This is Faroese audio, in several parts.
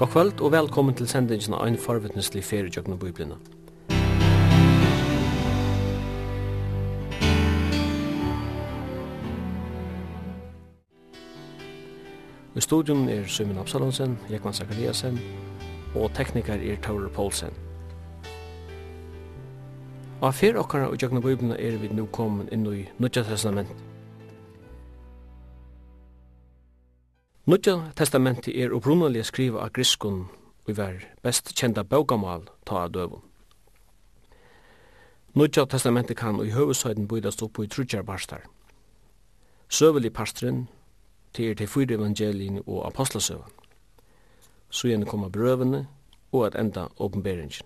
God kvöld og velkommen til sendingen av en forvittneslig feriegjøkken og biblina. I studion er Sumin Absalonsen, Jekman Zakariasen og tekniker er Taure Poulsen. Og fyrir okkara og gjøkken og biblina er vi nu kommet inn i Nudja Testament. Nudja testamenti er upprunaliga skriva av griskun og var best kjenda baugamal ta av døvun. Nudja testamenti kan i høvesøyden bøydast opp i trutjar barstar. Søvelig parstren til er til fyra evangelien og apostlasøvan. Så igjen koma brøvene og at enda åpenberingen.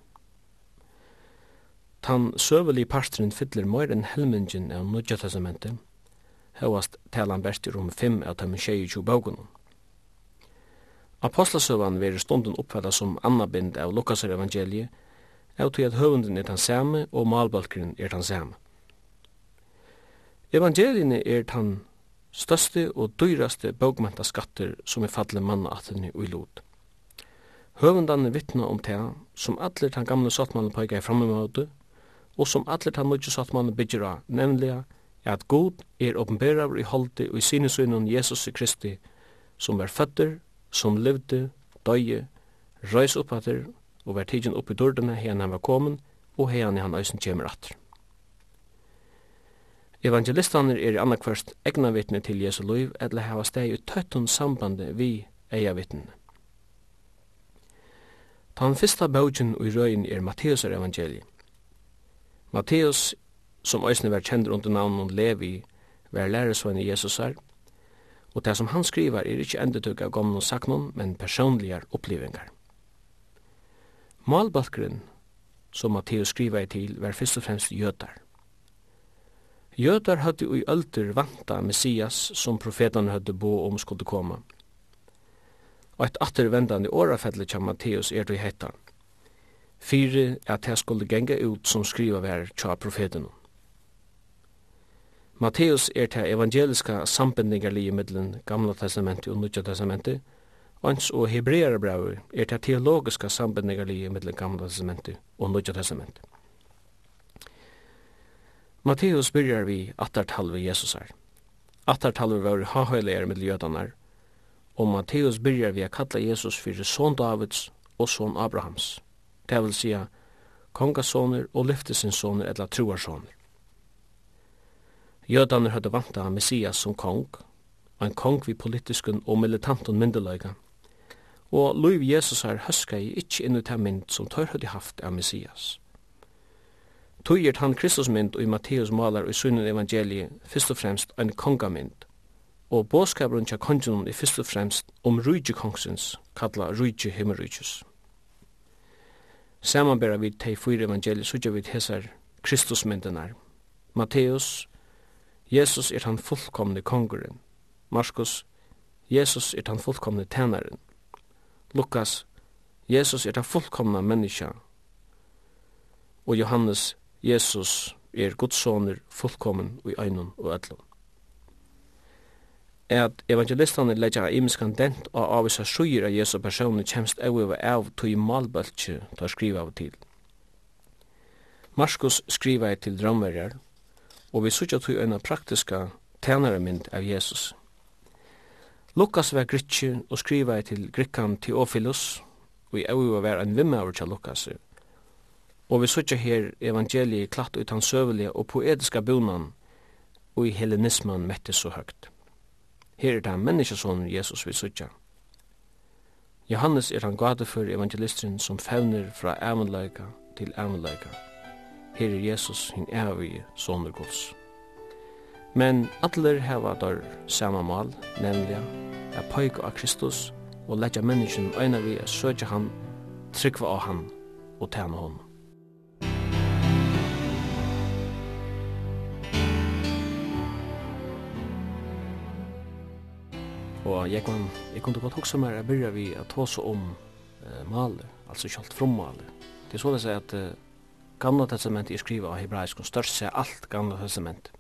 Tan søvelig parstren fyller mer enn helmingen av Nudja testamentet, høvast talan best rom 5 av dem 22 baugunum. Apostlesøvan verður stundin uppfatta som annabind av Lukasar evangeliet, av til at høvunden er den samme og malbalkeren er den samme. Evangeliene er den største og dyraste bogmenta skatter som er fallet mannaatene og i lot. Høvundane vittna om det som allir den gamle sattmannen pekar i frammemøte, og som allir den nødje sattmannen bygger av, nemlig at god er åpenberar i holde og i sinesøgnen Jesus Kristi, som er føtter som levde, døye, røys opp atter, og var tidsin opp i dørdene hei han var kommet, og hei han i han øysen kjemer atter. Evangelistaner er i annakvørst egna vittne til Jesu liv, eller hava steg i tøttun sambande vi eia vittnene. Tan fyrsta bøgjen i røyen er Matteus er evangeliet. Matteus, som øysene var kjender under navnet Levi, var læresvenn i Jesus er, og det som han skriver er ikke endetøk av gamle saknon, men personlige opplevingar. Malbalkeren, som Matteus skriver i til, var først og fremst jødar. Jødar hadde i ølter vanta Messias som profetene hadde bo om skulle komme. Og et attervendande årafettelig kja Matteus er det hetta. Fyre at jeg skulle genga ut som skriva vær tja profetene. Matteus er til evangeliska sambindingarlige middelen Gamla testamentet og Nudja testamentet, ans og hebreerbrevet er til teologiska sambindingarlige middelen Gamla testamentet og Nudja testamentet. Matteus byrjar vi attartalve Jesusar. Attartalve var hahøyleir middel jødanar, og Matteus byrjar vi a kalla Jesus fyrir son Davids og son Abrahams, det vil sija kongasoner og lyftesinsoner eller troarsoner. Jødaner hadde vant av Messias som kong, en kong vi politiskun og militanten myndeløyga, og Louis Jesus her høska i ikkje inn ut mynd som tør hadde haft av Messias. Tøyert han Kristusmynd og i Matteus malar i sunnen evangelie fyrst og fremst en kongamynd, og båskaperen tja kongenon i fyrst og fremst om rujtje kongsins, kalla rujtje himmerujtjes. Samanbera vi tei fyra evangelier sutja vi hesar Kristusmyndenar, Matteus, Jesus er han fullkomne kongurin. Markus, Jesus er han fullkomne tænaren. Lukas, Jesus er han fullkomna menneska. Og Johannes, Jesus er gudsoner fullkommen i øynun og ætlun. At evangelistane leggja imiskan dent og avvisa sjuir av Jesu personu kjemst auiva av tui malbaltje tar skriva av til. Markus skriva til drømverjar, og vi sutja til eina praktiska tænaramind av Jesus. Lukas var gritsi og skriva til grikkan Theophilus, og i auva var ein vimmaur til Lukas. Og vi sutja her evangeliet klatt ut hans søvelige og poetiska bunan, og i hellenismen mette så høgt. Her er det menneskesån Jesus vi sutja. Johannes er han gade for evangelisteren som fevner fra ævenleika til ævenleika her er Jesus hin evige sonur Guds. Men atler heva dar sama mal, nemlig a poika av Kristus og letja menneskjen øyna vi a søkja han, tryggva av han og tæna hon. Og jeg, kan, jeg kunne godt hoksa meg jeg byrja vi at tåsa om eh, maler, altså kjalt frommaler. Det er så det seg at eh, gamla testamentet er skriva av hebraisk og størst seg alt gamla testamentet.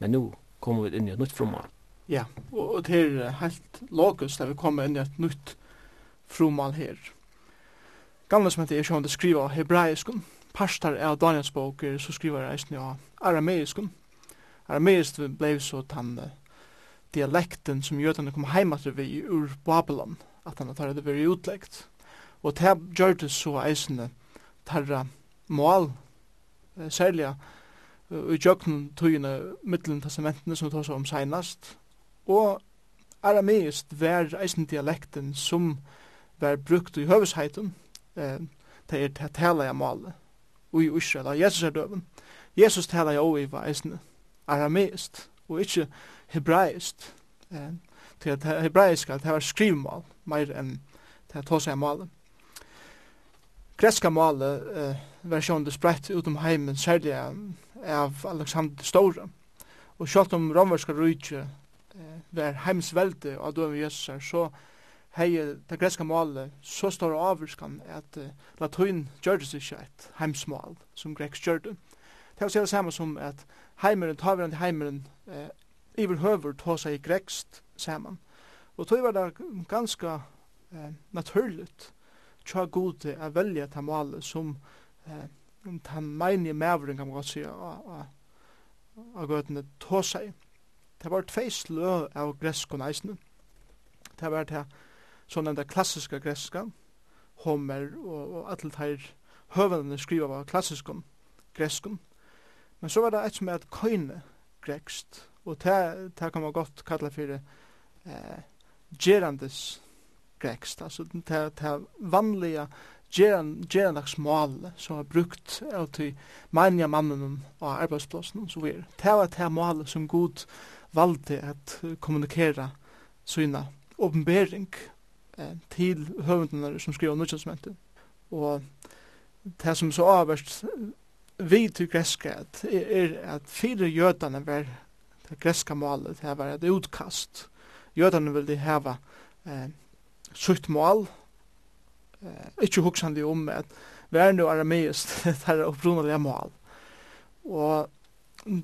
Men nu kommer vi inn i et nytt frumal. Ja, og det er helt logisk at vi kommer inn i et nytt frumal her. Gamla testamentet er sjående skriva av hebraisk og parstar av Daniels bok er så skriva reisne av arameisk. Arameisk blei så tann dialekten som jødene kom heimater vi ur Babylon, at han tar det veri utleggt. Og det gjør det så eisende tarra mål, eh, særlig i jøkken tøyene middelen testamentene som vi tar om senast, og arameist var eisen dialekten som var brukt i høvesheiten, eh, det er det tala jeg målet, og i Israel, og Jesus er døven. Jesus tala jeg også i var eisen arameist, og ikke hebraist, eh, til det hebraiska, det var skrivmål, mer enn til at tås jeg målet greska male eh, versjon det spreitt ut om heimen særlig av Alexander Stora. Og sjálft om romerska rujtje eh, var heimsvelde av døm jøssar, så hei det greska male så stor avvurskan at uh, latuin gjørdes ikke et heimsmal som greks gjørde. Det er det samme som at heimeren, taverand heimeren, uh, iverhøver ta seg grekst saman. Og tog var det ganske eh, naturligt tja gode a velja ta male som eh, ta meini mævren kan man godt sige a, a, a gøtene tåsa i. Det var tvei slø av greskon eisne. Det var det sånn enda klassiska greska, Homer og, og alle teir høvendene skriva var klassiskon greskon. Men så var det et som er et køyne grekst, og det, det kan man godt kalla fyrir eh, gerandes grekst, altså den til, til vanlige gerandagsmål som er brukt av til mania mannen og arbeidsplassen og så videre. Det var det mål som god valgte at kommunikere sina åpenbering eh, til høvendene som skriver nødvendighetsmenten. Og det som så avverst vi til greska at, er at fire jødene var det greska målet, det var et utkast. Jødene ville heva eh, sutt mål, eh, ikke huksande om at vær nu arameist, det er opprunalige mål. Og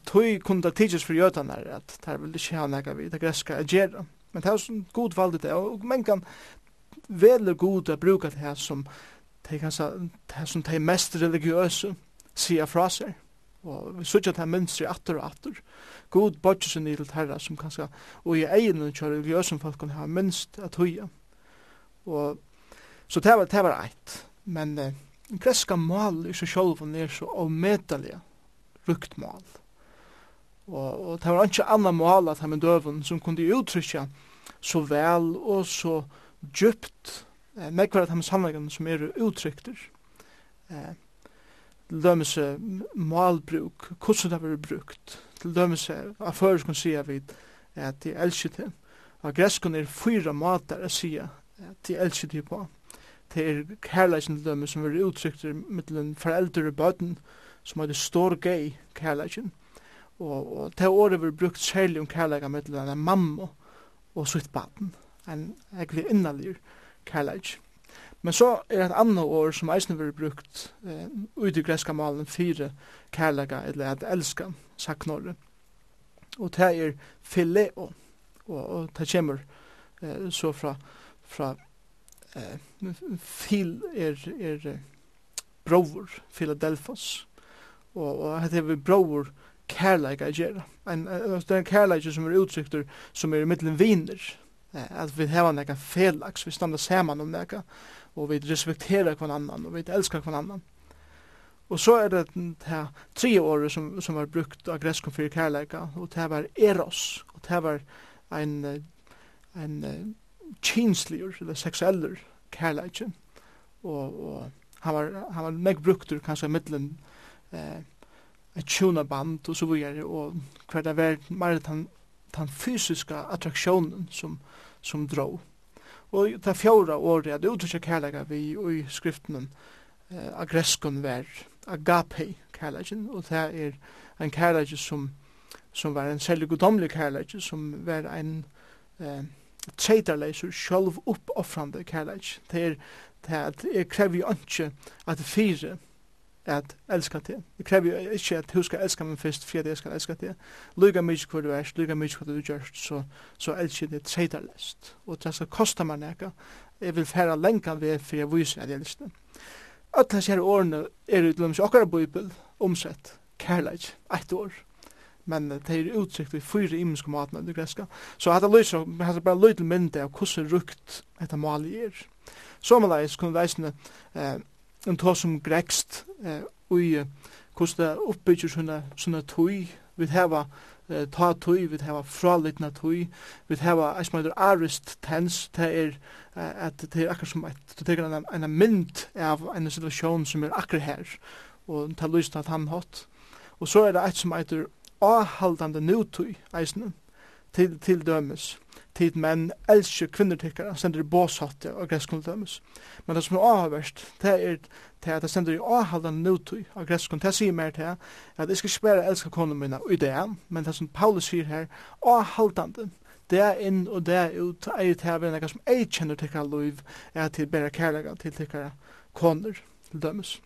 tog kunne det tidsis for jødene at det vil ikke ha nekka vi, det greska er gjerra. Men det er sånn god valg det, og men kan velge god å bruke det her som det er som det mest religiøse sier fra seg. Og vi sier at det er mønstre atter og atter. God bodger seg nydelt herra som kanskje, og i egen kjør religiøse folk kan ha minst at høye. Og, så det var, det var eit. Men eh, greska mal i seg sjálf er så avmedelig rukt mal. Og, og det var ikke annan mal at hemmen døven som kunne uttrykja så vel og så djupt eh, nekvar at hemmen sannleggen som er uttrykter. Eh, til dømes malbruk, hvordan det var brukt. Til dømes av før som sier vi at de elsker til. Og greskene er fyra mater å sier de elsker de på. Det er kærleikken til dem som er uttrykt mittelen foreldre og bøten, som er det stor gøy kærleikken. Og, og det året vi brukt særlig om kærleikken mittelen en mamma og sitt baden. En egentlig innalig kærleik. Men så er det et annet år som eisen vi brukt eh, ut i greska malen fire kærleika eller at elska, sagt Norre. Og det er fileo, og, og det kommer eh, så fra fra eh, Phil er, er brover Philadelphos og, og det er brover a gjerra en, det er en kærleik som er uttrykter som er i middelen viner at vi hava nekka felaks, vi standa saman om nekka, og vi respekterar kvann annan, og vi elskar kvann annan. Og så er det det her tre året som, som var brukt av greskon fyrir kærleika, og det var eros, og det var ein, ein, kinsligur, eller seksueller kærleikje, og, og han var, han var meg bruktur kanskje middelen eh, et tjonaband og så videre, og hver det var mer den, den fysiska attraksjonen som, som drog. Og det fjorda året, det uttrykket kærleika vi i skriften eh, agreskon var agape kærleikin, og det er en kærleik som, som var en særlig godomlig kærleik, som var en eh, treitarleiser sjálv oppoffrande kærleik. Det er det at jeg krever jo ikke at det fire at elska til. Jeg krever jo ikke at du skal elska meg først for at jeg skal elska til. Lyga mykje hva du er, lyga mykje hva du gjør, så, så elsker det treytarleist. Og det skal kosta meg nekka. Jeg vil færa lenga ved for jeg viser at jeg elsker. Alla sér årene er utlums okkara bøybel omsett kærleik, eitt år men det er uttrykt i fyra imenske matene i det greska. Så hetta lyser, men hetta bara lytel myndi av hvordan rukt etter mali er. Så med leis kunne veisne eh, en tås som grekst eh, ui hvordan det oppbygger sånne, sånne tøy, vi heva eh, ta tøy, vi heva fralitna tøy, vi heva eis man arist tens, det er eh, at det er akkur som et, du teker en, en mynd av en situasjon som er akkur her, og det lyser at han hatt. Og så er det eit som eitur avhaldande nutøy, eisne, til, til dømes, tid menn elsker kvinnertikkara sender i båsatte og greskund dømes. Men det som er avhverst, det er til at det sender i avhaldande nutøy av greskund det sier mer til at jeg skal ikke bare elske konen mina i det, men det som Paulus sier her, avhaldande, det er inn og det er ut, er til å være som jeg kjenner tikkara lov er til bare kærlega til tikkara koner, til dømes.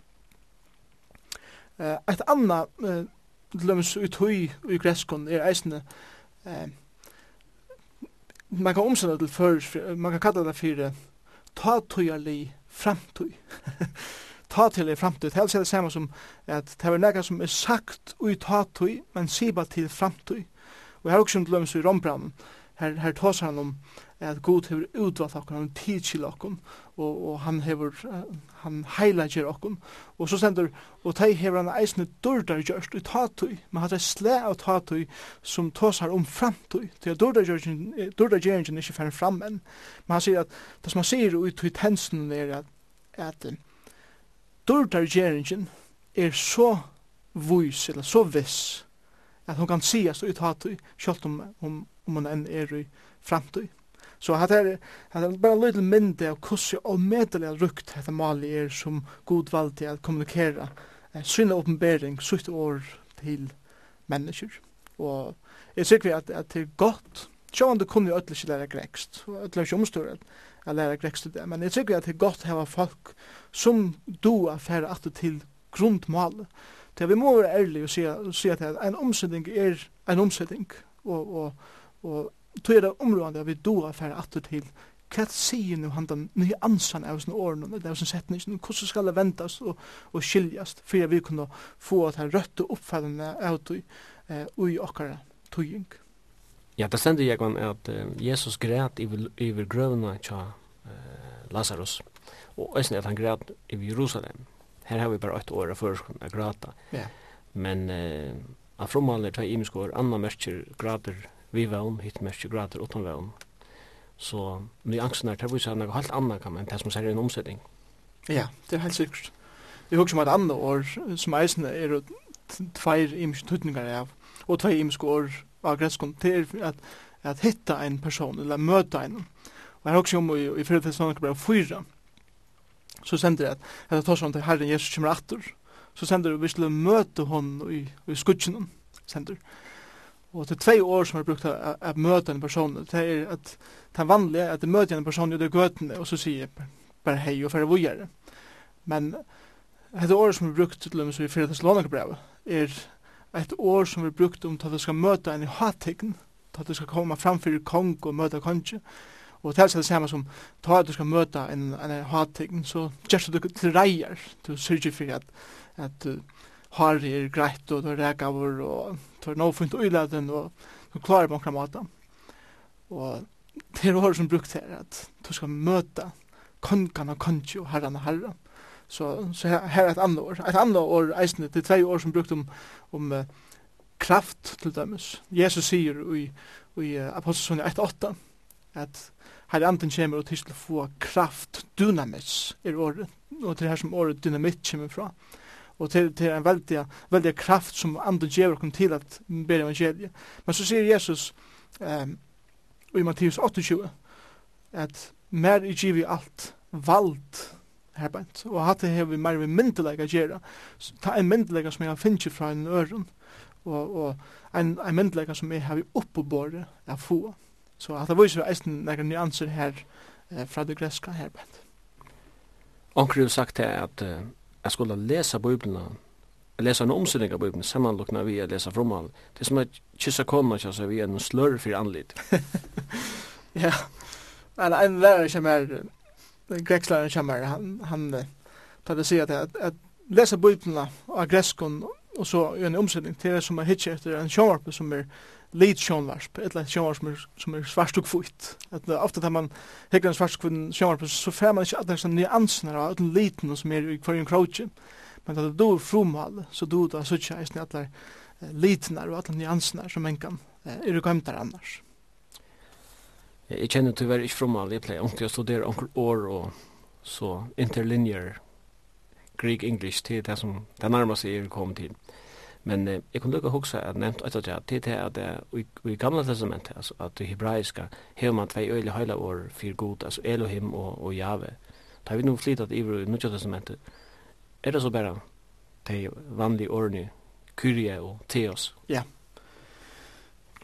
Uh, et annet uh, til dømes i tøy i greskon er eisne eh, man kan omsenda til fyrir man kan kalla det fyrir ta tøyarli framtøy ta til i framtøy Helst er det samme som at det er nekka som er sagt ui ta tøy men siba til framtøy Og her også til lømmes i rombranen, her, her tås han om at god har utvalgt okkur han tidskil okkur og, og han hever, han heilager okkun, og så stendur, og tei hever han eisne dårdar gjørst i tatui, men hatt er sle av tatui som tåsar om framtui, til at dårdar gjørst er ikke færre fram enn, men han sier at, det som han sier ut i tensen er at, at dårdar gjørst er så vois, eller så viss, at hun kan sias ut tatui, kjolt om, om, om hun enn er i framtui. Så hatt er, hatt er bare en liten mynde av hvordan og medelig rukt dette mali er som god valg til å kommunikere eh, syne åpenbering, sykt år til mennesker. Og jeg sikker vi at, at det er godt, sjåan det kunne jo ødelig ikke lære grekst, og ødelig ikke omståret at lære grekst det, men jeg sikker at det er godt hava folk som du er færre at til grundmalet. Det vi må være ærlig og si, si at en omsetning er en omsetning, og, og, og tog er det området at vi då er færre atter til hva sier nu han den nye ansan av sin åren, eller av sin setning, hvordan skal det ventas og, og skiljast, for vi kunne få at han røtte oppfallene av tog eh, ui okkara toging. Ja, det stender jeg at uh, Jesus græt iver grøvna tja uh, Lazarus, og æsne at han græt iver Jerusalem. Her har vi bare ett år før han græta. Ja. Men uh, av fromhalder tja imiskår, anna merker græter vi vevn, hitt merke grader utan vevn. Så men de angsten her, det viser noe helt annet kan man, det som ser en omsetning. Ja, det er helt sikkert. Vi husker om et annet år som eisen er tveir imiske tøtningar av, og tveir imiske år av grenskom, det er at, at hitta en person, eller møta en. Og jeg husker om i, i fyrir fyrir fyrir fyrir fyra, så sender jeg at, at jeg tar sånn til Herren Jesus kommer atter, så sender jeg vi skulle møte hon i, i skutsen, sender jeg Og det er tvei år som har brukt å møte en person. Det er at det er vanlig at det møter en person i det gøtene, og så sier jeg bare hei og færre vujere. Men et år som er brukt til dem så i 4. Thessalonikerbrevet er et år som vi brukt om at vi skal møte en i hattikten, at du skal komme framfor kong og møte konge. Og det er det samme som ta at du skal møte en, en hattikten, så gjør du til reier, du sørger for at, at, du, har er greit og når rekavur og tar nå fint øyladen og du klarer på omkring maten. Og det er året som brukt her at du skal møte kongan og kongi og herran og herran. Så, så her, her er et annet år. Et annet år eisende, det er tre år som brukt om, om uh, kraft til dømes. Jesus sier i, i uh, Apostelsonen 1.8 at her anden kommer og til å få kraft dynamis er året. Og det er her som året dynamit kommer fra og til, til en veldig, veldig kraft som andre gjør oss til at ber evangeliet. Men så sier Jesus um, i Matteus 28 at mer i givi alt vald herbeint. og hatt det vi mer vi myndelega gjerra. ta en myndelega som jeg har finnst fra en øren, og, og en, en myndelega som jeg har oppebåret av få. Så at det viser eisen nekker nyanser her eh, fra det greska herbeint. Onker du sagt det at uh jeg skulle lese Bibelen, lese en omsynning av Bibelen, sammanlokna vi at lese fromhall. Det er som at kyssa kona ikke, så vi er en slør for anlid. ja, men en lærer som er, grekslærare kommer, han, han tar det sier at, at, at lese Bibelen av greskon, og så en omsynning til det som er hitje etter en sjåvarpe som er lit sjónvarp, eller sjónvarp som er, som er svart og kvitt. At uh, ofta tar man hekker en svart og kvitt sjónvarp, så fer man ikke ikkje alle disse nyanserna av den liten som er i kvarjen kroatje. Men at det er frumal, så du då det eisen at det er litnar og alle nyanserna som en kan uh, er kvæmtar annars. Jeg kjenner til å være ikke frumal, jeg pleier ordentlig å studere onkel år og så interlinjer Greek English til det som det nærmeste er kommet til. Men eh, jeg kunne lukke hugsa at nevnt etter det, til det at det i, i gamla testamentet, altså at det hebraiska, hever man tvei øyla høyla år fyrir god, altså Elohim og, og Jave. Da vi nu flyttat iver i Nudja testamentet, er det så bare de vanlige årene, Kyrie og Theos? Ja.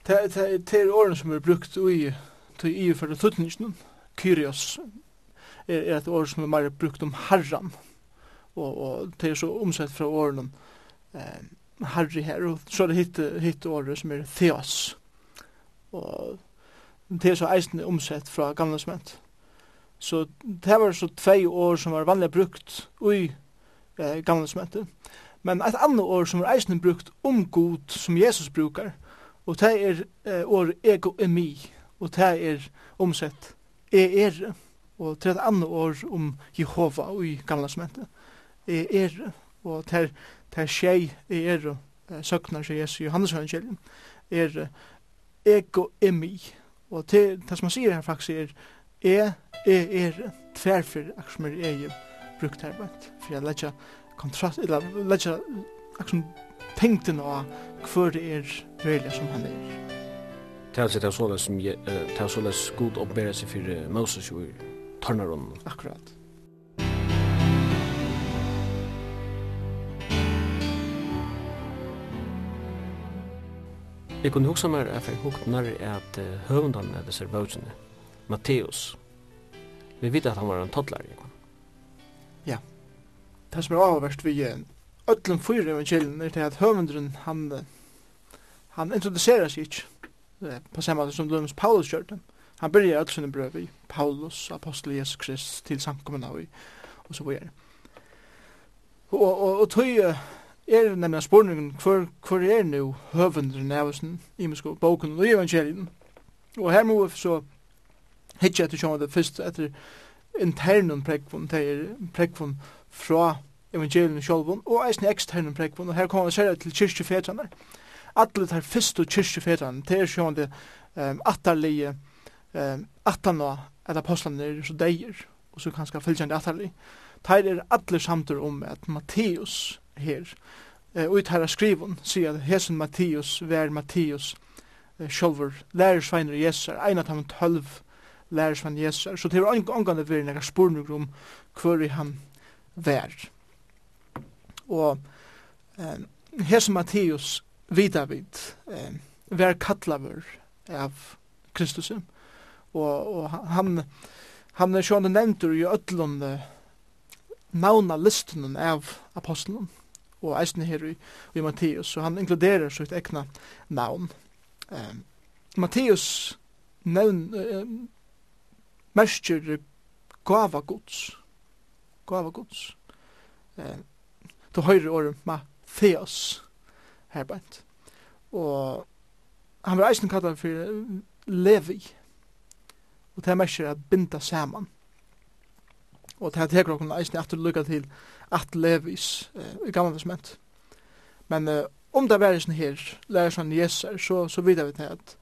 Det, er årene som er brukt i, i for det tuttningsen, Kyrios, er, er et år som er mer brukt om herran, og, og det er så omsett fra årene, eh, Harry her, og så er det hitt, hitt året som er Theos. Og det er så eisende omsett fra gamle sment. Så det var så tvei år som var vanlig brukt i eh, gamle smentet. Men et annet år som er eisende brukt om god som Jesus brukar, og det er eh, året egoemi, og det er omsett e er, og det er et annet år om Jehova i gamle smentet. E er, og det er det skjei er søknar seg Jesu Johannes evangelium er ego emi og det, det som han sier her faktisk er e e er tverfer akkur er er brukt her bant for jeg letja kontrast eller letja akkur tenkten av hver det er velja som han er Det er såleis som, det er såleis god oppbæra seg for Moses og Tornaron. Akkurat. Jeg kunne huske meg at jeg hukte nær at høvendan av disse bøkene, Matteus, vi vet at han var en toddler, ikke? Ja. Det som er avverst vi er ødlen fyra evangelien er til at høvendren, han, han introducerer seg ikke på samme måte som Lønnes Paulus gjør det. Han byrjar alt sinne brøv i Paulus, apostel Jesus Krist, til samkommunna og, og så videre. Og, og, og tøy, er nemlig spurningen hvor, hvor er nu høvendren av sin imensko boken og evangelien. Og her må vi så hitje etter sjående det først etter internen prekvun, det er prekvun fra evangelien sjolvun, og eisen eksternen prekvun, og her kommer vi særlig til kyrkjefetrene. atle tar fyrst og kyrkjefetrene, det er sjående um, atterlige um, atterna at apostlene er så deir, og så kanskje fylgjande atterlige. Det er alle samtur om at Matteus, her. Eh, ut her skrivun, sier at hesen Mattius, vær Mattius, eh, sjolver, lærersveiner Jesu, en av dem tølv lærersveiner Jesus så det var angående veri nekka spurning om hver han vær. Og eh, hesen Mattias, vidar vid, eh, vær kattlaver av Kristus, og, og han, han er sjående nevntur i ötlunde navna listunum av apostelen og eisen her i, i Matteus, så han inkluderer sitt egna navn. Um, Matteus nevn, um, mersker gava gods. Gava gods. Um, du høyre året Matteus herbeint. Og han var eisen kallar for Levi. Og det er mersker at binda saman. Og det er teker okken eisen aftur lukka til at levis i gamla testament. Men uh, om det var sånn her, lærer sånn Jeser, så, så vidar vi til at,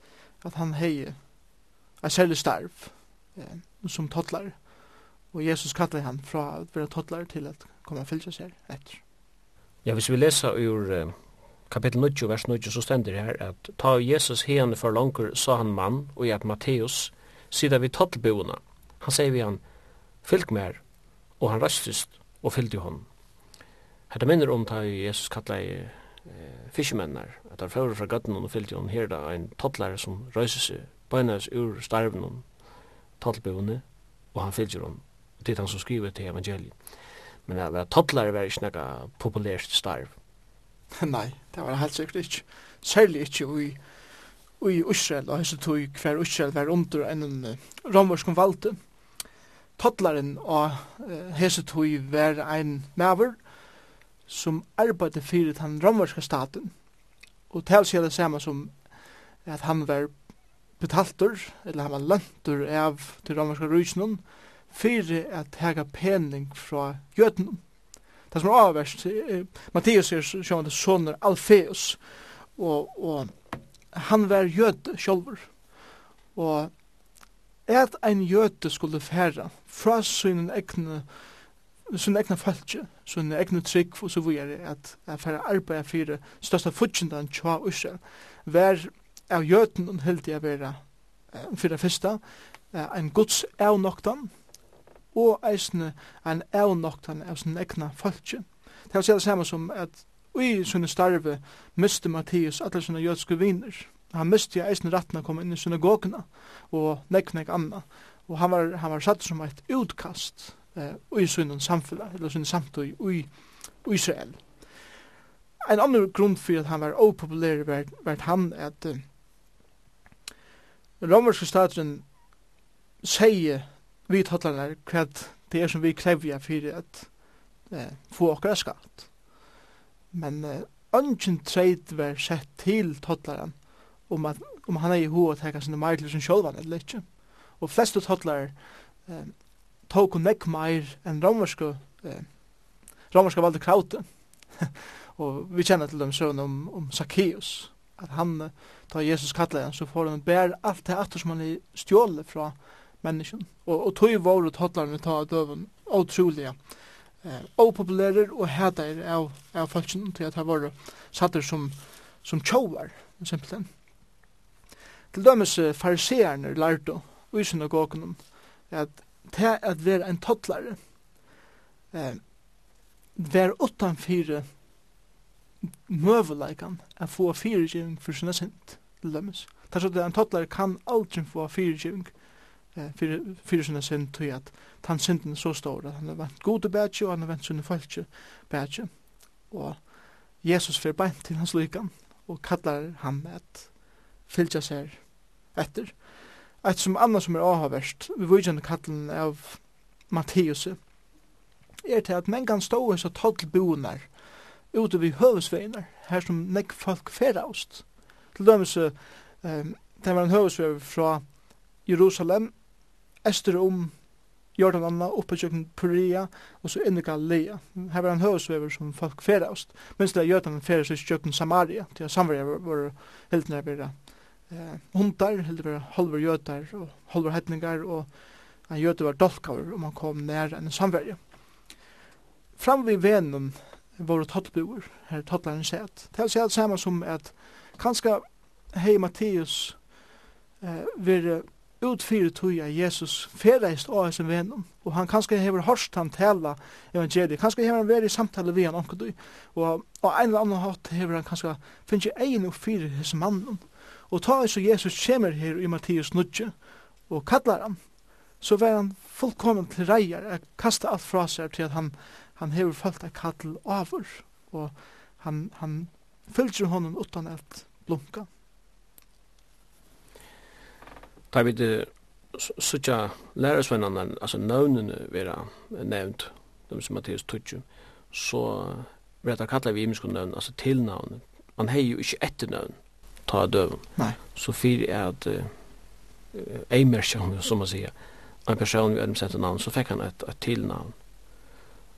at han hei er særlig starv eh, som tottlar. Og Jesus kallar han fra å være tottlar til at komme og fylse seg etter. Ja, hvis vi leser ur uh, kapitel 90, vers 90, så stender det her at ta Jesus hene for langer, sa han mann, og i at Matteus, sida vi tottlboene. Han sier vi han, fylk mer, og han rastist, og fylgde hon. Hetta minner om ta Jesus kallaði eh, fiskemennar, at han fyrir fra gøtten og fylgde hon her da ein toddlare som røyser seg bøynes ur starven hon, og han fylgde hon. Det er han som skriver til evangeliet. Men at være toddlare var ikke nekka populært starv. Nei, det var helt sikkert ikke. Særlig ikke i i Israel, og hans tog hver Israel var under en romersk valgte tottlaren og Hesetui var ein maver som arbeidde fyrir den romerske staten. Og tals er det samme som at han var betaltur, eller han var lantur av til romerske rysnum, fyrir at hega pening fra jötnum. Det som er avverst, Mattias er sjående soner Alfeus, og, og han var jöt sjolver. Og at ein jöte skulle færa fra sin egne sin egna falskje, sin egna trygg og så videre, at jeg færre arbeid for største futsindan tja Israel. Vær av jøten heldig jeg være for det første, en gods avnoktan, og eisne en avnoktan av sin egna falskje. Det er å si det samme som at i sunne starve miste Mattias alle sunne jødske viner. Han miste eisne retten å komme inn i synagogna, og nekk nekk anna og han var, han var satt som et utkast eh, i sin samfunn, eller sin samtøy i Israel. En annan grunn for at han var opopulær var, var han at uh, romerske staten sier vi tattlarnar hva det er som vi krevja fyrir at eh, få okra skatt. Men eh, ungen treit var sett til tattlaran om, at, om han er i hoa teka sinne meir til sin sjolvan eller ikkje og flestu tollar eh, tóku nekk meir enn romersku eh, romerska valde krauti og vi kjenner til dem søvn om, om Zacchaeus at han, ta Jesus kallar han så får han bær alt det atter som han er stjåle fra menneskjen og, og tog våre tollarne ta døven utroliga eh, opopulærer og hædeir av, av folkjen til at han var satt som, som tjovar, simpelthen. Til dømes fariseerne lærte i synagogen at det at være en tottlare eh, være fire møveleikan at få fyrirgiving for sinne sint til dømes. Det er så at en tottlare kan aldri få fyrirgiving eh, for sinne sint til at han sinten er så stor at han har vant gode bætje og han har vant sinne falske bætje og Jesus fyrir beint til hans lykan og kallar han at fylgja seg etter Et som anna som er avhavverst, vi vujtjande kallen av Matteus, er til at mengan stå hans av toddlbonar ute vid høvesveinar, her som nekk folk feraust. Til dømes, um, det var en høvesvei fra Jerusalem, ester om Jordan Anna, oppe kjøkken Puria, og så inn i Galilea. Her var en høvesvever som folk feraust, mens det er Jøtan feraust i kjøkken Samaria, til at samverja var helt nærmere eh, hundar, heldur vera halver jötar og halver hetningar, og ein jötu var dolkaver om han kom nær en samverje. Fram við venen var det tottbuer, her tottlaren sett. Det er sett samme som at kanska hei Matteus eh, vire utfyrir tog at Jesus ferreist á sin vennom, og han kanska hever hørst han tala evangeliet, Kanska hever han verið i samtale vi han omkudui, og av en eller hatt hever han kanska finnst egen og fyrir hos mannum. Og ta er så Jesus kommer her i Mattias nudje og kallar han, så var han fullkommen til reier, er kasta alt fra seg til at han, han hever følt av kall over, og han, han fylgjer honom utan et blunka. Da vi det suttja lærersvennerne, altså navnene vera nevnt, de som Mattias Tutsi, så vet jeg kallar vi imenskund navn, altså tilnavn. Man hei jo ikkje etternavn ta døven. Nei. Så för att eh merkjøn, som man sier, en person vi hadde sett navn, så fikk han et, et tilnavn.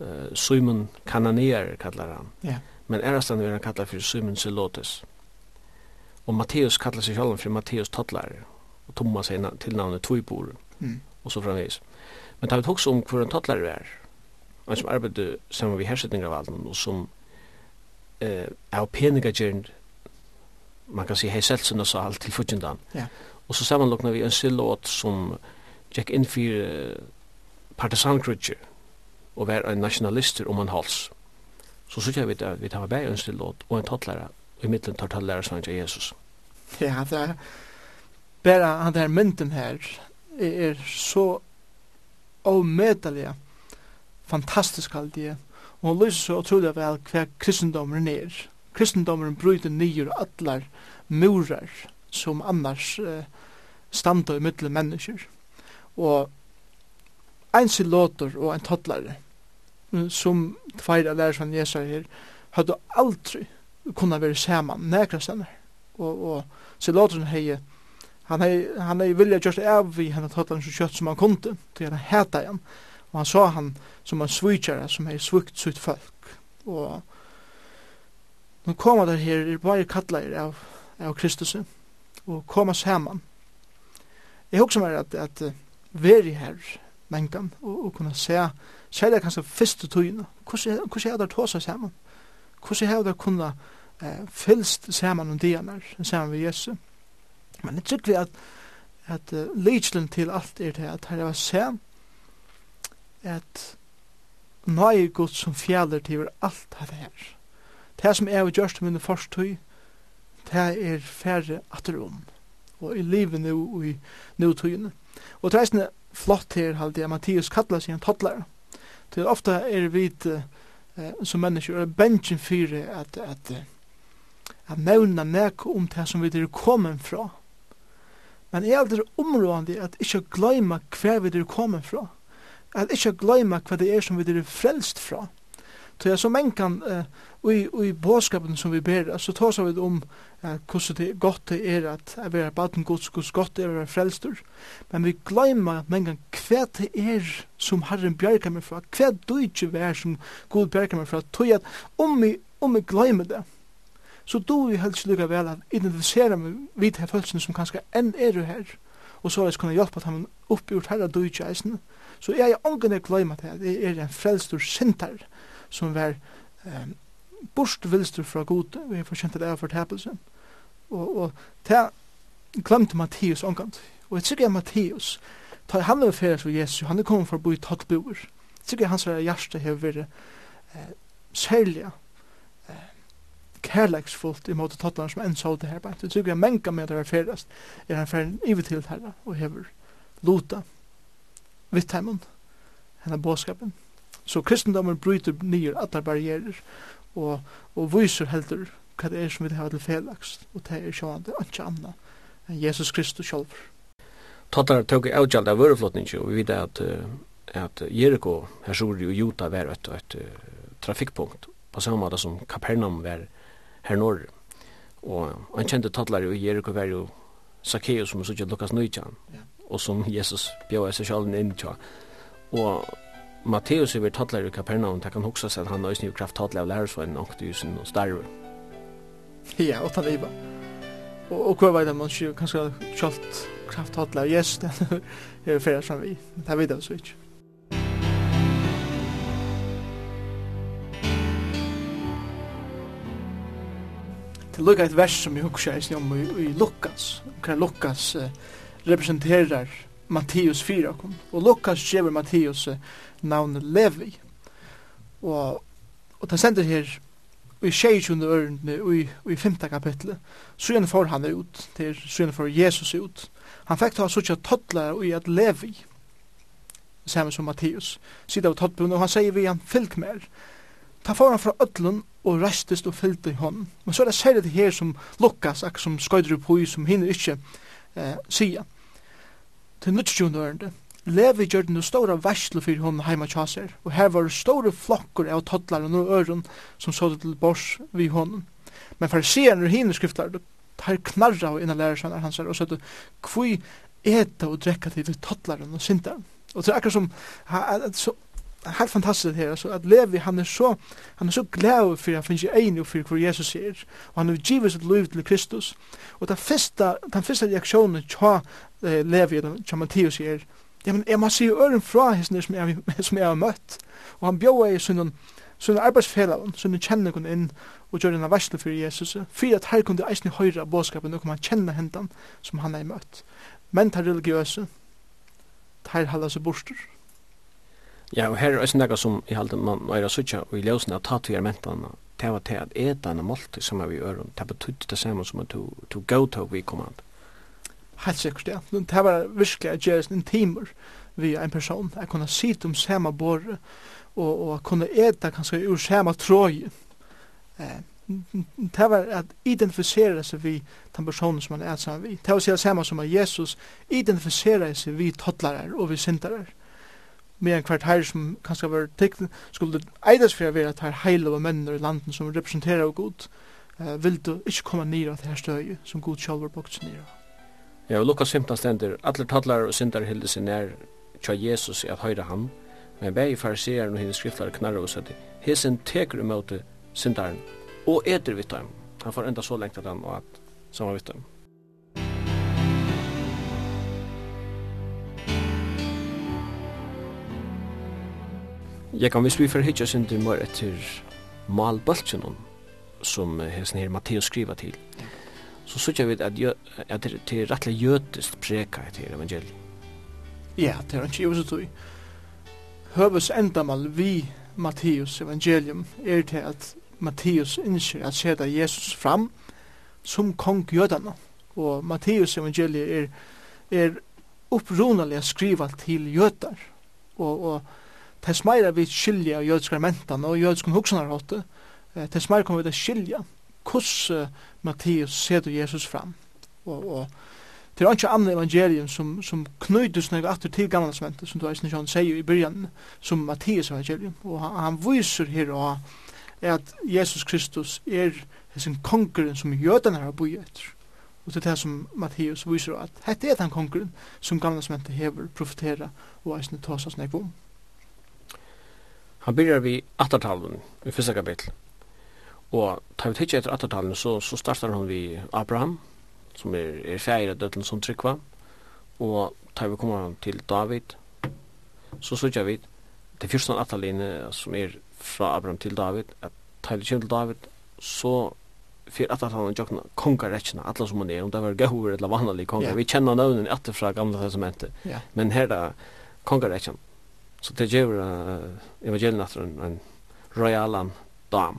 Uh, Simon Kananier kallar han. Ja. Men ærastan vil han kalla for Simon Silotes. Og Matteus kallar seg sjálf for Matteus Tottlar. Og Thomas er tilnavnet Tvibor. Mm. Og så framvis. Men tar vi tog om hvor en Tottlar er. Han som arbeidde sammen med hersetningravalden, og som eh, er peningagjernd man kan si hei selsen og sal til fudgendan. Ja. Og så sammanlokna vi en silåt som gikk inn for partisankrutje og var en nationalister om en hals. Så så jag vi at vi tar med en silåt og en tattlæra og i middelen tar tattlæra som til Jesus. Ja, det er bare han der mynden her er så omedelig fantastisk aldri og hun lyser så utrolig vel hver kristendommen er kristendommen bryter nyer allar murar som annars uh, standa i mittel mennesker. Og ein silotor og ein tottlare som tveir av lærersvann Jesu her hadde aldri kunna være saman nekra stennar. Og, og silotoren hei han hei, han hei vilja just av vi henne toddlaren så kjøtt som han kunde til han heta igjen. Og han sa han som en svitjare som hei svukt sitt folk. Og nu koma der her, er bare kattleir av av Kristus og koma saman. Jeg husker meg at, at veri her mengan og, og kunne se særlig kanskje første tøyene hvordan er det tåsa saman? Hvordan er det kunne eh, fylst saman om dianar saman med Jesu? Men jeg tykker vi at at uh, legislin til alt er det at her er se at nøye god som fjaller til alt det her. Det som er vi gjørst om mine forstøy det er færre atterom, og i livet nu og i nutøyene. Og det er flott her, halde jeg, Mattias kallar seg en toddler. Det er ofte er vi uh, som mennesker, er bensjen fyrir at, at, at nevna nek om det som vi er kommet fra. Men er aldri områdende at ikkje gløyma hver vi er kommet fra. At ikkje gløyma hva det er som vi er frelst fra. Så jeg så kan, uh, i, i båskapen som vi ber, så tar vi om uh, hvordan det er godt det er at jeg vil baden gods, hvordan godt det er å være frelster. Men vi glemmer mengan hva det er som Herren bjerker meg fra, hva du ikke er som Gud bjerker meg fra, tog at om vi, om vi glemmer det, så du vi helst lykka vel at identifisere meg vidt her følelsene som kanskje enn er du her, og så kan jeg hjelpe at han oppgjort herre du ikke eisen. Så jeg er ången jeg glemmer det, det er en frelstor sintar, som var eh, bort borstvilster fra god, vi har forkjent det av fortapelse. Og, og det glemte Mattias omkant. Og jeg sikker Mattias, ta han er ferdig for Jesus, han er kommet for å bo i tattboer. Jeg sikker hans hjerte har vært eh, særlig eh, kærleksfullt i måte tattene som enn så det her. Jeg sikker jeg menga med at det er ferdig, er han ferdig i til herre og hever lota vittheimen, henne båskapen. Så kristendommen bryter nye alle barrierer og, og viser heldur hva det er som vi har til felaks og det er sjående ikke annet enn Jesus Kristus selv. Tattar tog avgjald av vøreflottning og vi vet at, at Jericho, Hersuri og Juta var et, et, trafikkpunkt på samme måte som Kapernaum var her norr. Og han kjente tattlar i Jericho var jo Zacchaeus som er sånn Lukas Nøytjan og som Jesus bjør seg selv inn til. Og Matteus er tattlar i Kapernaum, det kan hoksa seg at han nøysen jo kraft tattlar av lærersveien nok til Jusen og starve. Ja, og tann iba. Og, og hva veit man ikke kanskje kjalt kraft tattlar av Jesus, det er fyrir som vi, det er videre så ikke. Det lukka et vers som vi hukkja i om i, Lukas, hva Lukas eh, representerar Matteus 4 og Lukas skjever Matteus eh, navnet Levi. Og, og den sender her i 26. ørende og i, i 5. kapitlet, så gjerne får han ut, til så gjerne får Jesus ut. Han fikk ta sånn tottler og i at Levi, samme som Matteus, sida av tottbunnen, og han sier vi han fylk mer. Ta får han fra ødlen og restist og fyllt i hånden. Men så er det særlig det her som Lukas, akkur som skøyder på i, som hinner ikke eh, sida. Til nødstjone ørende, Levi gjør den store versle for hun heima tjaser, og her var store flokker av toddlaren og øren som så det til bors vi hånden. Men fariseren og hine skriftlar, tar knarra og innan lærer sønner hans her, og det kvui eta og drekka til toddlaren og sindaren. Og det er akkurat som, så helt fantastisk her, altså, at Levi, han er så, han er så glad for, han finnes enig for hvor Jesus er, og han har givet sitt liv til Kristus, og den første, den første reaksjonen tja eh, Levi, tja Mattias er, Ja, men jeg må si øren fra hesten som jeg, som jeg har møtt. Og han bjør i sånne, sånne arbeidsfellaven, sånne kjennekon inn og gjør denne versle for Jesus. For at her kunne eisen høyre av bådskapen, og man kjenne hentan som han har møtt. Men ta religiøse, ta her halda seg borster. Ja, og her er også noe som i halde man er suttja og i løsene av tatuer mentene, det var til at etan og måltid som er vi gjør, det betydde det samme som at du, du gautog vi kommand helt sikkert, ja. Det var virkelig at gjøres en timer vi en person. Jeg kunne sitte om samme båre, og, og kunne ete kanskje ur samme tråd. Eh, det var at identifisere seg vi den personen som man er sammen vi. Det var å si det samme som at Jesus identifisere seg vi toddlere og vi sintere. Med en kvart her som kanskje var tikt, skulle eides for å være at her heile og mennene i landen som representerer og god, eh, vil du ikke komme nere av det her støy som god selv var nere av. Ja, og Lukas 15 stender, allir tallar og syndar hildi seg er tja Jesus i at høyra han, men vei farisearen og hennes skriftlar knarra og søtti, hesen teker um syndaren og eter vitt dem. Han får enda så lengt at han og at saman vitt dem. Jeg kan hvis vi får hitja synder mor etter malbaltjenon som hesen her Matteus skriva til, så sykja vi at, at det er rettelig jødist preka i til evangeliet. Ja, det er ikke jødist du. Høves endamal vi Matteus evangelium er til at Matteus innskjer at seta Jesus fram som kong jødana. Og Matteus evangeliet er, er upprunalega skriva til jødar. Og, og tess meira vi skilja jødskar mentan og jødskar hoksanar hotte, tess meira kommer vi til skilja hvordan Matteus setur Jesus fram. Og, og det er ikke andre evangelium som, som knytes når vi atter til gamle testamentet, som du eisen ikke sier i byrjan, som Matteus evangelium. Og han, han viser her og at Jesus Kristus er sin konkurren som jødene har boi etter. Og det er det som Matteus viser at dette er den konkurren som gamle testamentet hever, profetera og eisen tås oss nek om. Han byrjar vi attertalen i fyrsta kapitel. Og tar vi tidsje etter attertalen, så, så startar han vi Abraham, som er, er feir av dødlen som tryggva, og tar vi kommer til David, så sørger vi til fyrsta atterlinje som er fra Abraham til David, at tar vi kjem til David, så fyrir at han jokna kongar rechna alla som han er, om det var gauur eller vanlig kongar, yeah. vi kjenner nøvnen etter fra gamla testamentet, yeah. men her da kongar rechna, så det gjør uh, evangelien etter en, en royalan dam,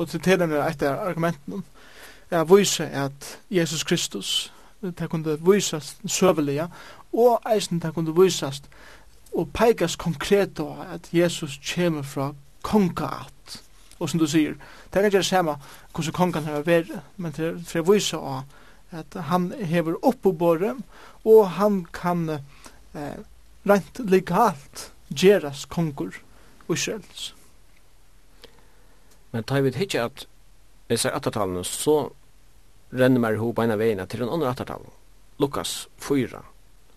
og til tilhengere etter argumenten er å vise at Jesus Kristus det kunne visast søvelige og eisen det kunne visast og peikas konkret på at Jesus kommer fra kongaat og som du sier det er ikke det samme hvordan kongan har vært men det er for å vise at han hever opp på båret og han kan eh, rent legalt gjeras kongur og. Men tar vi ikke at jeg ser attertallene, så renner meg ihop beina veina til den andre attertallene. Lukas 4.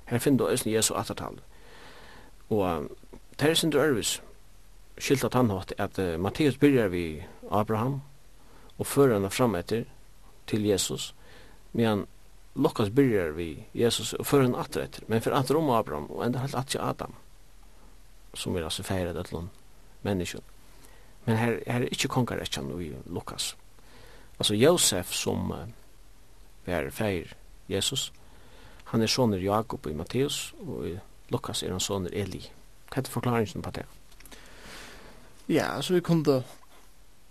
Her finner du også Jesu attertall. Og det er sin du ærvis skilt at han hatt at uh, Matteus byrjar vi Abraham og fører henne fram etter til Jesus, medan Lukas byrjar vi Jesus og fører henne atter etter, men for atter om Abraham og enda helt atter Adam, som er altså feiret et eller annet. Men her, her er ikke kongarettjan i Lukas. Altså Josef som uh, er feir Jesus, han er soner Jakob i Matteus, og i Lukas er han soner Eli. Hva er forklaringen på det? Ja, altså vi kunne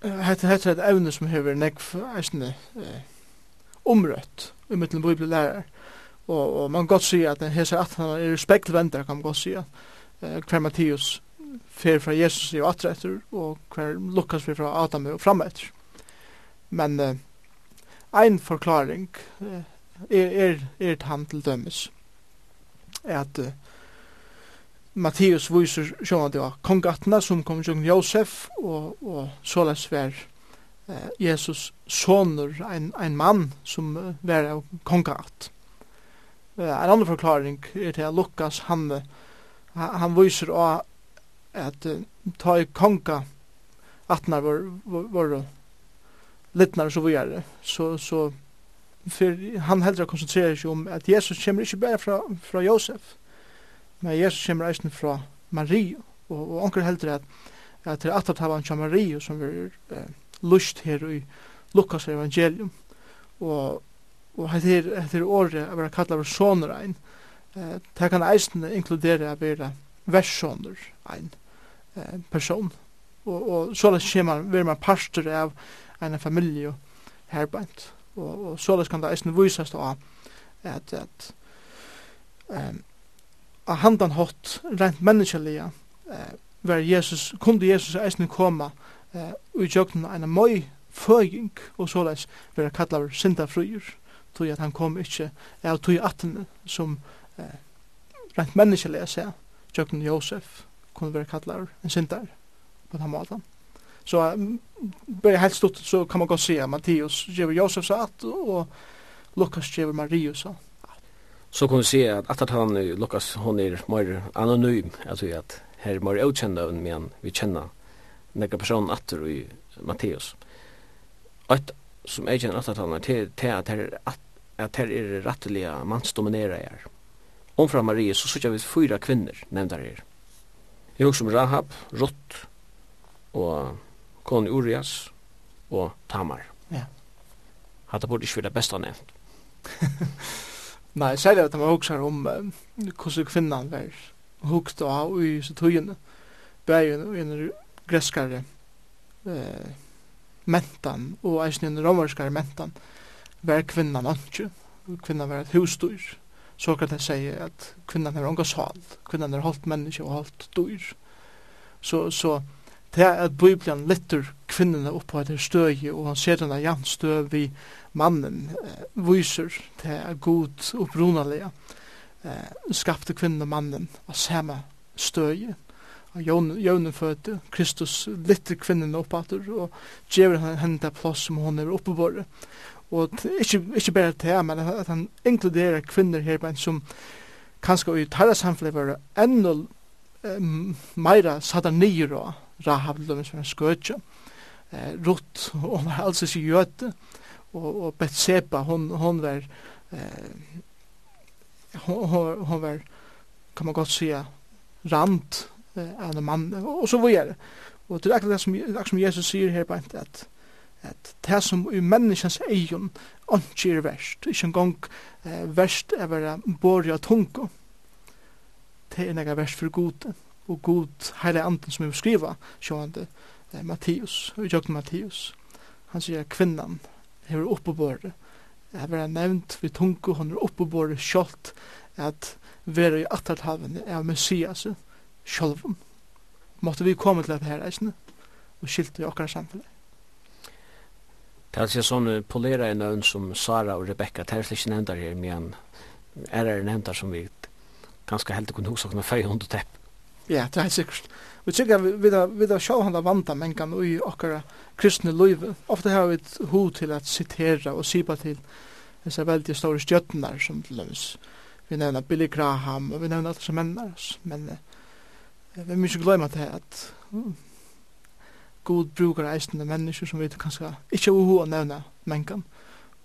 Hetta hetta er eitt evne som hever nekv eisne eh, umrøtt í mittlum bibellærar. Og og man kan godt si at hese at han er spektvendar kan gott sé. Eh, Matteus fer fra Jesus i atre etter, og hver Lukas fer fra Adam og fram etter. Men eh, ein forklaring eh, er, er, er han til dømes at eh, Matteus viser sjån at det var kongatna som kom til Josef, og, og såles var eh, Jesus soner, ein, ein mann som eh, var av kongat. Eh, en annen forklaring er til at Lukas han, han viser av at uh, ta i konga atnar var, var, var litnar og så vidare. Så, så för han heldra konsentrerer sig om at Jesus kommer ikke bare fra, fra Josef, men Jesus kommer eisen fra Maria, og, og onker heldra at, at det er attertavan til Maria som er eh, lust her i Lukas evangelium, og og hette er året er være kallet av soner ein, eh, det kan eisen inkludere å være verssoner ein, eh, person. Og, og så kommer man, vil man parster av en familie herbeint. Og, og så kan det eisen vises da at, at um, a handan hot rent menneskeliga eh, var Jesus, kunde Jesus eisen koma eh, ui jøgnen en møy føying og såleis vera kallar syndafryer tog at han kom ikkje av tog atten som eh, rent menneskeliga seg jøgnen Josef kunne være kallar en syndar på den måten. Så um, bare helt stort så kan man godt se at Matteus gjør Josef så at, og Lukas gjør Marius så. Så kan vi se at at han Lukas hon er mer anonym, altså at her er mer utkjent av men vi kjenner nekka personen atter i Matteus. Et som jeg kjenner at han er til at her er at her er rettelige mannsdominerer her. Omfra Marie så sykja vi fyra kvinner nevnt her her. Jeg husker om Rahab, Rutt, og Kone Urias, og Tamar. Ja. Hadde burde ikke vært det beste nevnt. Nei, særlig at man husker om hvordan kvinnan var hukt og av i sitt høyene, bægen og en greskare eh, mentan, og eisen en romerskare mentan, var kvinnan ikke. Kvinnan var et husdyr, Sokrates sier at kvinnan er unga sal, kvinnan er holdt menneske og holdt dyr. Så, så det er at Bibelen lytter kvinnerne opp på etter støy, og han ser denne jan støy vi mannen eh, viser til er god opprunalige eh, skapte kvinnen og mannen av samme støy av jøvnen fødte Kristus lytter kvinnen opp etter og gjør henne det plass som hun er oppebåret og ikke, ikke bare til men at han inkluderer kvinner her, men som kanskje i tarra samfunnet var enda um, meira satanir og Rahab, lømmen som er skøtje, eh, Rutt, og hun var altså ikke jøte, og, og Betseba, hon, hon var, eh, hon, hon var, kan man godt sige, rand eh, av en mann, og så var det. Og det er akkurat det som, akkurat som Jesus sier her, bare at at det som i menneskens egen ikke er verst, ikke engang eh, verst er være borg av tunga. Det er nega verst for god, og god heile anden som vi skriva, sjående eh, Mattias, og jøkken Mattias. Han sier kvinnan hever oppebore, hever er nevnt vi tungu, hun er oppebore kjolt, at vera i atterthavene av Messias sjålvun. Måtte vi komme til dette her, eisne, og skilte i okkar samfunnet. Det er altså sånn polera en øvn som Sara og Rebecca, det er slik ikke nevntar her, men er det nevntar som vi ganske heldig kunne hos med fei hund og tepp. Ja, det er sikkert. Vi tykker vi da, vi da sjå han da vanta mengan ui okkara kristne løyve. Ofte har vi et ho til at sitera og sipa til disse veldig store stjøttenar som til løys. Vi nevner Billy Graham, og vi nevner alt som mennar oss, men vi må ikke glemme at det at god brukar eisende mennesker som vi kanskje ikke er uho å nevne mengan.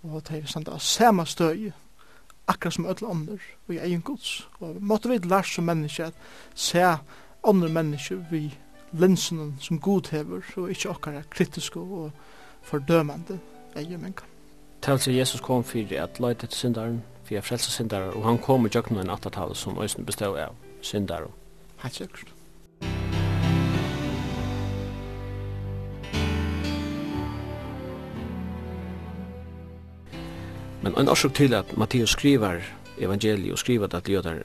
Og det er sant av samme støy, akkurat som ødel ånder og i egen gods. Og måtte vi lære som mennesker at se ånder mennesker vi linsen som god hever og ikke okkara kritiske og fordømende egen mengan. Tals Jesus kom fyrir at leite til syndaren, fyrir frelsa syndaren, og han kom i jøknen en attatal som òsne bestå av syndaren. Hatt sikkert. Men en orsak til at Matteus skriver evangeliet og skriver det til jøder,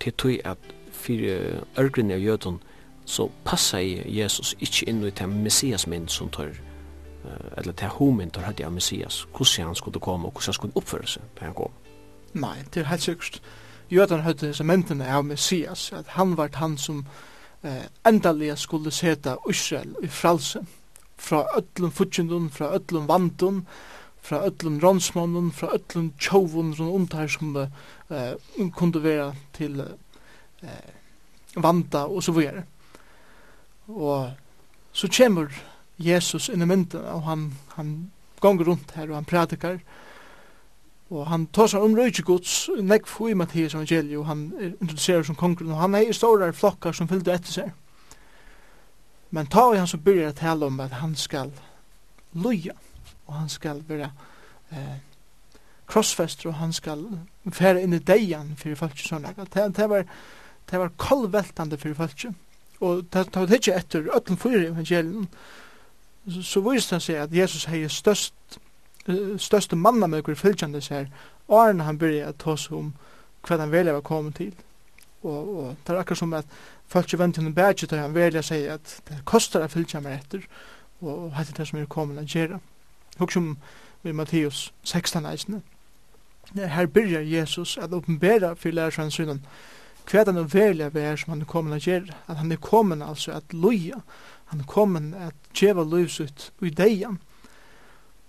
til tog at fyrir ørgrunni av jødun så passa i Jesus ikkje inn i til Messias mynd som tar eller til homin tar hadde av Messias hvordan han skulle komme og hvordan han skulle oppføre seg til han kom. Nei, det er helt sikkert. Jødan hadde disse mentene av Messias at han var han som eh, endalega skulle seta Israel i fralse fra öllum futsjundun, fra öllum vandun fra öllum ronsmannen, fra öllum tjovun rundt undar som uh, kunde være til uh, vanda og så videre. Og så kommer Jesus inn i mynden og han, han gonger rundt her og han pratikar og han tosar om røykegods nekk fo i Mattias evangeliet og han er introduserer som kongren og han er i store flokkar som fyllde etter seg. Men ta i han så byrjar tala om at han skal loja og han skal være eh, krossfester, og han skal fære inn i deian fyrir folk sånn. Det, det var det var kolveltande fyrir folk. Og det tar det ikke etter öllum fyrir evangelien, så, så viste han seg at Jesus hei størst største manna med hver fylgjande seg Arne han byrja at ta seg om hva han velja var kommet til. Og, og det er akkurat som at folk ikke venter noen bæg til han velja seg at det kostar å fylgja meg etter og hette det som er kommet å gjøre hugsa om Matteus 16 eisne. Her byrjar Jesus at oppenbera for lærersvann synen hva han er velja vær som han er kommet å gjøre. At han er kommet altså at loja. Han er kommet at djeva løsut i deian.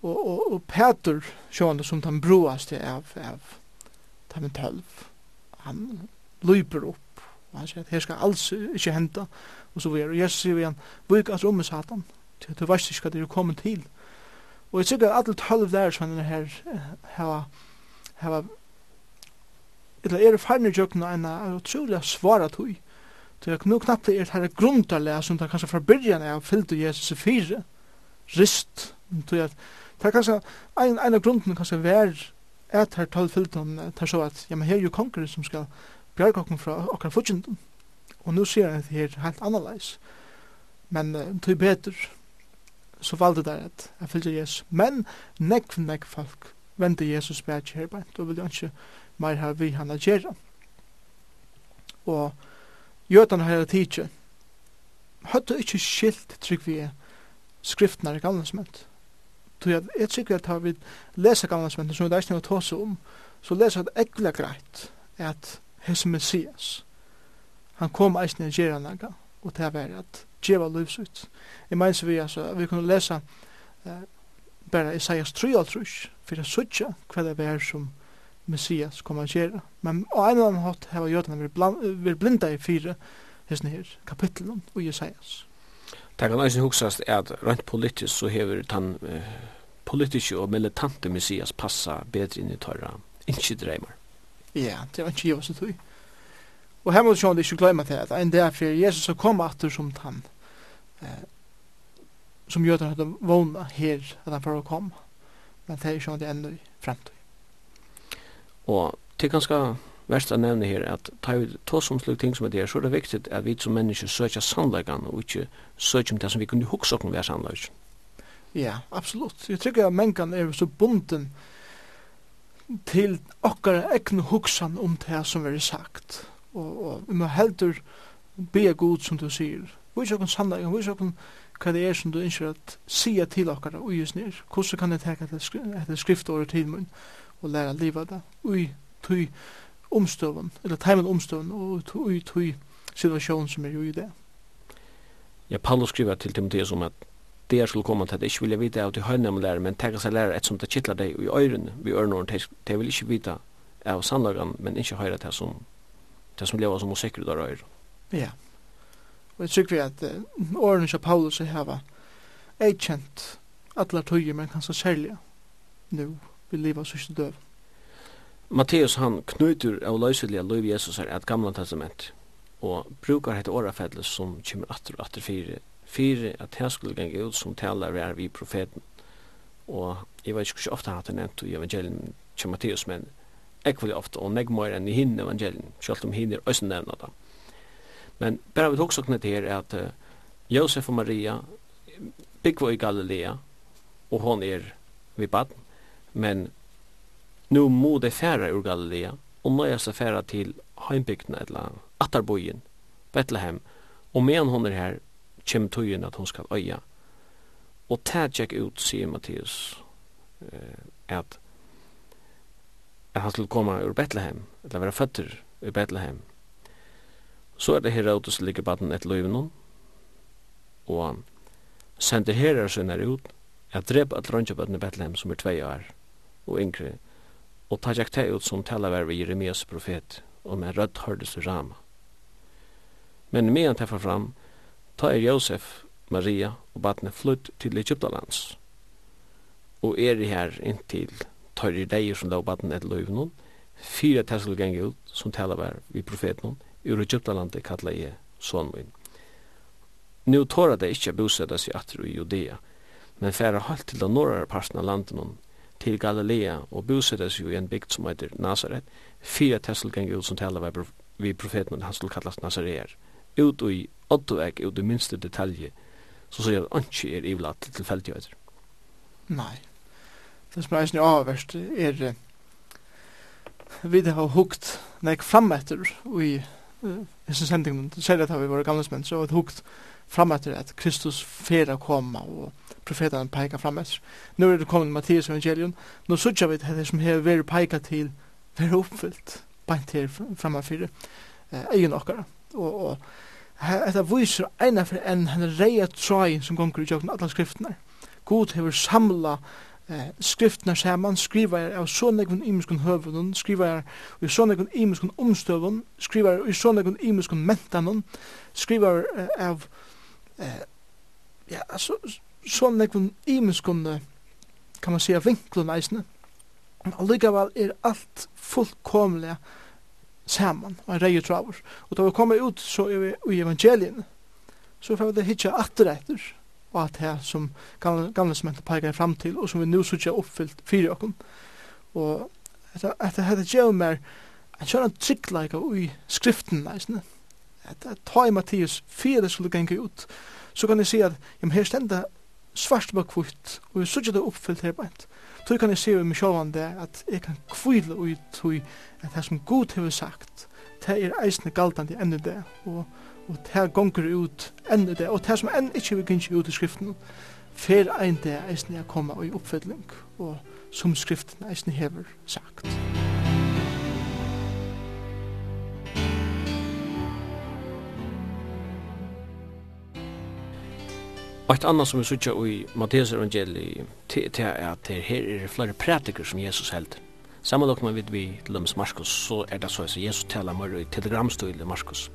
Og, og, og Peter sjående som han broas til av, av Tamen tølv. Han løyper opp. Og han sier at her skal alls ikke henta. Og så videre. Og Jesus sier igjen, vik altså om med satan. Du veist ikke hva det er kommet til. Og jeg sikker at alle tølv der som er her hava hava eller er farne jøkken og en utrolig svara tøy. Så jeg nu knappt er her grunntarlega som det kanskje fra byrjan er fyllte Jesus i fire rist. Så jeg det er kanskje en, en av grunden kanskje vær et her tølv fyllt om det er så at ja, men her er jo konger som skal bjerg okken fra okkar fudgjendum. Og nu sier han at det er helt annerleis. Men uh, tog betur så valde det at jeg fylgte Jesus. Men nekv, nekv folk vende Jesus bæk her bæk, og vil jo ikke mer ha vi han agera. Og jødene her tidsi, høyde ikke skilt trygg vi skriftene i gamle sment. Så jeg, trygg vi at vi lesa gamle sment, som vi da ikke har om, så lesa at ekla greit at hese Messias, han kom eisne i gjeranaga, og det er at djeva livsut. Jeg meins vi, altså, vi kunne lesa uh, bare Isaias 3 og trus, for jeg sutja hva det er som Messias kommer å gjøre. Men av en eller annen hatt heva jødene vi blinda i fire hessene her kapitlen og Isaias. Det kan også huksast at rent politisk så hever den eh, politiske og militante Messias passa bedre inn i tørra, ikke dreimer. Ja, det var ikke givet og tog. Og her må du sjående ikke glemme til at en dag for Jesus har kommet etter som tann eh, som gjør at han vågna her at han prøver å komme. Men det er ikke det enda i fremtid. Og til ganske verst å nevne her at ta vi to som slik ting som det er, så er det viktig at vi som mennesker søker sannleggen og ikke søker om det som vi kunne huske om hver sannleggen. Ja, absolutt. Jeg tror at menneskene er så bunden til okkar egnu hugsan om det som er sagt. Og, og vi må heldur be god som du sier, Vís okkur sannleikan, vís okkur hva det er som du ønsker at sia til okkara ui just nir, hvordan kan jeg teka etter skriftåret til mun og læra liva det ui tui omstøvun, eller teimen omstøvun og ui tui situasjon som er ui det. Ja, Paulus skriver til Timotheus om at det er skulle komme til at ikke vilja vite av til høyne om lærer, men tega seg lærer et som det kittler deg i øyren, vi øyren, det vil ikke vite av sannlagan, men ikke høyre til som det som lever som musikker der øyre. Ja, ja. Og jeg tykker vi at uh, årene som Paulus er hava er kjent atler tøyer, men kanskje særlig nu vi lever sørste døv. Matteus han knyter av løyselige løyv Jesus er et gamle testament og brukar hette årafedle som kommer atter og atter fire fire at her skulle gange ut som taler vi er vi profeten og jeg vet ikke hvor ofte hatt det nevnt i evangelien til Matteus men ekvelig ofte og meg mer enn i hinn evangelien selv om hinn er også nevna det Men bara vi också kunna er att uh, Josef och Maria byggde i Galilea och hon är vid baden. Men nu må de færa ur Galilea och nøya seg färra till heimbygdene eller Atarbojen, Bethlehem. Och medan hon är här kjem tøyen att hon ska øya. Och där check ut, sier Matteus, eh, att, han skulle komma ur Bethlehem, eller vara føtter ur Bethlehem, Så er det Herodes ligger baden et løyven og han sender herrer sønner ut at drep at rønnsjabøtten i Bethlehem som er tvei år og yngre og ta jakk ut som tala var ved Jeremias profet og med rødt hørdes i Rama. Men med han fram ta er Josef, Maria og batne flytt til Egyptalands og er i her inntil tar i deir som la baden et løyven tessel tesselgenge ut som tala var vi profeten ur Egyptalandet kalla jeg son min. Nu tåra det ikkje bosetta seg atru i Judea, men færa halt til den norra parten av landen til Galilea og bosetta seg i en bygd som heter Nazaret, fyra tessel geng ut som tala vi profeten han skulle kallast Nazareer, ut og i åttuek, ut i minste detalje, så sier jeg at anki er ivlat til tilfeldigheter. Nei. Det som er eisen i avverst er vi det har hukt nek fram etter og i hese sendingen, særlig at vi var gamle menn, så var det hukt fram etter at Kristus fera koma og profetene peika fram etter. Nå er det kommet Mattias evangelion, nå sutja vi det som har vært peika til veri oppfyllt, beint her framme eh, egen okkara. Og, og Etta viser eina fyrir enn henne reia trai sum gonger i jokken allar skriftene. God hevur samla eh, skriftene man skriver jeg av så nekvun imenskun høvudun, skriver jeg i så nekvun imenskun omstøvun, skriver jeg i så nekvun imenskun mentanun, skriver jeg eh, av eh, ja, så, så nekvun imenskun eh, kan man säga vinklun eisne, og likevel er alt fullkomlega saman, og en rei traver. Og da vi kommer ut så er vi i evangelien, så får vi det hitja atter etter, og at det som gamle, gamle som peikar fram til, og som vi nu sutja oppfyllt fyrir okkum. Og at det hadde gjev mer en sånn tryggleika i skriften leisne. At det ta i Mattias fyrir det skulle genga ut, så kan jeg si at jam her stenda svart bak kvitt, og vi sutja det oppfyllt her beint. Så kan jeg si om sjåvan det at jeg kan kvile ut tog at det som Gud har sagt, det er eisne galtandi enn det, og og det gonger ut enn det, og det som enn ikke vi gynner ut i skriften, fer ein det eisen jeg koma i oppfylling, og som skriften eisen hever sagt. Og et annet som vi sutja i Matteus evangeli, til er at det her er flere prætiker som Jesus held. Samanlagt med vi til Markus, så er det så at Jesus taler mer i telegramstil i Markus.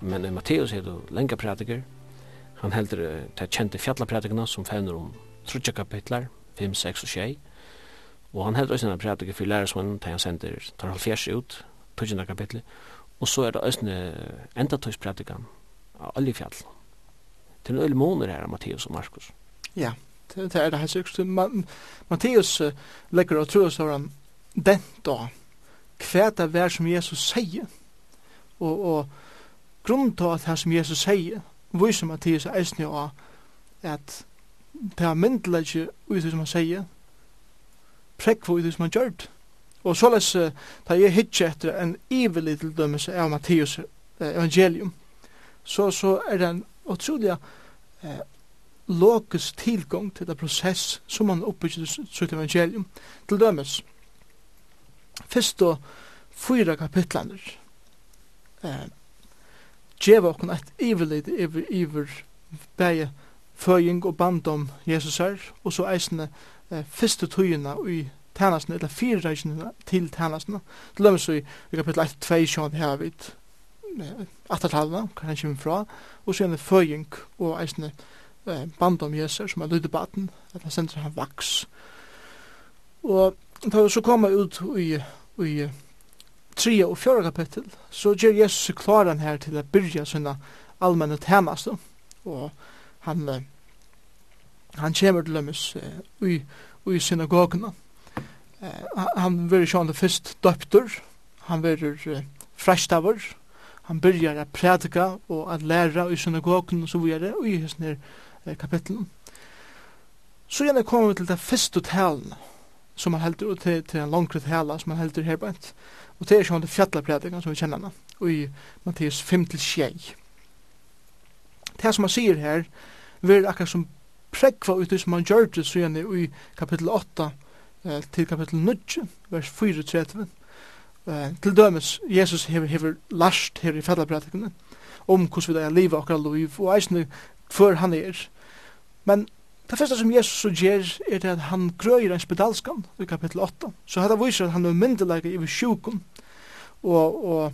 Men i Matteus er det lenge prædiker. Han heldur til kjente fjallapredikerna som fevner om trutja kapitlar, 5, 6 og 6. Og han heldur også en prædiker for lærersmannen til han sender, tar halvfjers ut, tujjenda kapitlet. Og så er det òsne enda tøyspredikan av alle oljefjall. Til en øyne måneder her av Matteus og Markus. Ja, det er det her sikkert. Matteus uh, legger og tror så han den da hva det var som Jesus sier. Og, og grunnen til at det som Jesus sier, viser Mattias eisne av at det er myndelig ikke ut som han sier, prekk for ut som han gjør Og så les uh, da jeg hitje etter en ivelig tildømmelse av Mattias evangelium, så, så er det en utrolig eh, logisk tilgang til det prosess som man oppbygger sitt evangelium til dømes. Først og fyra kapitlaner eh, djeva okkur eitt iverlit iver, iver bæge føying og bandom Jesus er, og så eisne eh, fyrste tøyina i tænasne, eller fyrreisene til tænasne. Til dømes i, i kapittel 1, 2, sjån her vidt, attertalene, kan han kjem fra, og så er det føying og eisne eh, bandom Jesus, som er lydebaten, at han sender han vaks. Og da så kommer ut i, i 3 og 4 kapittel, så gjør Jesus klaran her til å byrja sina allmenne temas. og han, han kommer til lømmes i, i synagogene. Han vil sjående først døpter, han vil uh, frestaver, han byrjar a prædika og a læra i synagogen og så videre, og i hessene eh, kapitlen. Så gjerne kommer vi til det første talen, som han heldur, og til, til en langre tala som han heldur her bænt. Og det er sånn fjallapredikan som vi kjenner henne, i Mattias 5 til 6. Det som han sier her, vil akkurat som prekva ut det som han gjør det, så gjerne i kapittel 8 eh, til kapittel 9, vers 34. Eh, til dømes, Jesus hever, hever lasht her i fjallapredikan om hvordan vi er livet akkurat liv, og eisne før han er. Men Det første som Jesus så gjør er at han grøyer en spedalskan i kapittel 8. Så hetta viser at han er myndelæge i sjukum Og, og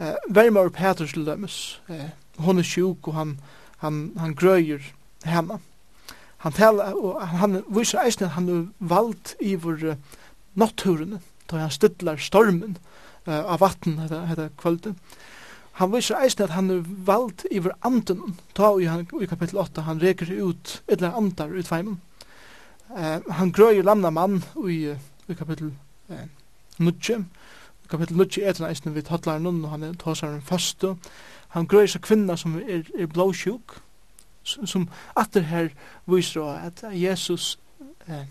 eh, Vermar Peter til dømes. Eh, hun er sjuk og han, han, han grøyer henne. Han, taler, og han viser eisen at han er valgt i vår natturene, da han støtler stormen uh, av vatten dette, dette kvöldet han viser eisen at han er vald iver anden, ta i, han, i kapittel 8, han reker ut, eller andar ut feimen. Uh, han grøy lamna mann i, i kapitel uh, 9, kapitel 9 den eisen vid hotlar nun, han er tåsar en fastu. han grøy seg kvinna som er, er blåsjuk, som atter her viser at Jesus eh,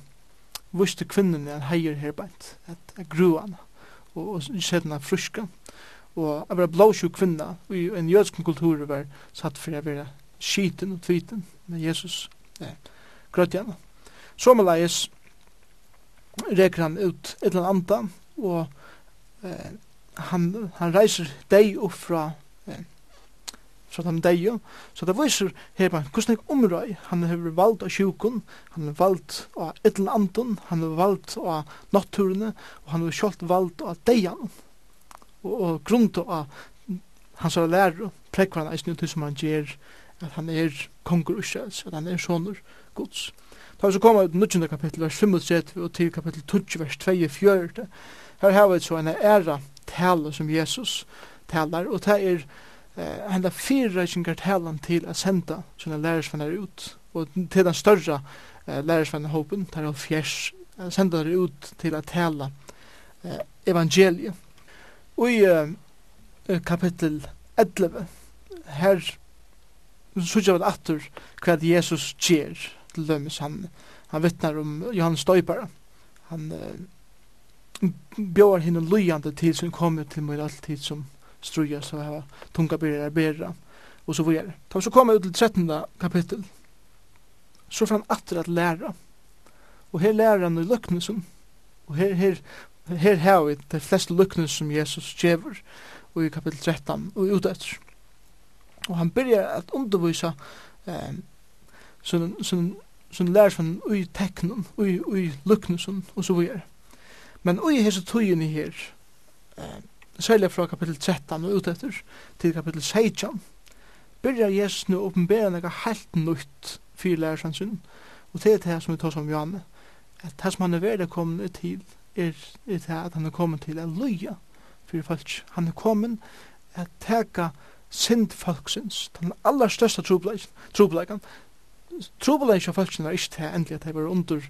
viste kvinnen en heier her at, at gruan, og, og, og sedna fruska og jeg var blåsjuk kvinna i en jødsk kultur var satt for jeg være skiten og tviten med Jesus. Eh, grøtt gjerne så med leis reker han ut et eller annet og eh, han, han reiser deg opp fra eh, fra dem deg så det viser her på hvordan jeg omrøy han har valgt av sjukken han har valgt av et eller annet han har valgt av naturene og han har selv valgt av degen og grunn av hans har lær prekvar han eisne til som han gjer at han er konger og Israels, at han er sonur gods. Da vi så kommer ut 19. kapittel, vers 35 og til kapittel 20, vers 24. Her har vi så en æra tale som Jesus talar, og det er eh, henda fyrreikingar talan til at senda sånne lærersvenner ut, og til den større eh, lærersvenner lærersvennerhåpen, det er fjers, senda ut til at tala eh, evangeliet i uh, kapittel 11 her sutja vel atur hva Jesus gjer til dømes han, han vittnar om Johannes Døypara han uh, bjóar hinn lujande tid som kom til mot alltid som struja så hava tunga byrjar bera og så vidare. Ta så kommer ut til 13. kapittel så fram atter at læra og her læra han i løknesum og her, her her har vi de fleste lukkene som Jesus gjever i kapittel 13 og ut etter. Og han byrjar at undervisa eh, sånn, sånn, sånn lærer sånn ui teknen, ui, ui lukkene sånn, og så videre. Men ui hese tøyene her, eh, særlig fra kapittel 13 og ut etter til kapitel 16, byrjar Jesus nu åpenbæra nega helt nytt fyrir lærersansynet, og det er det som vi tar som Johanne, at det som han er velkommen til, er, er det at han er kommet til å løye for folk. Han er kommet at teka sind folksins, den aller største trobleikan. Trobleikan av folksins var ikke til endelig at de var under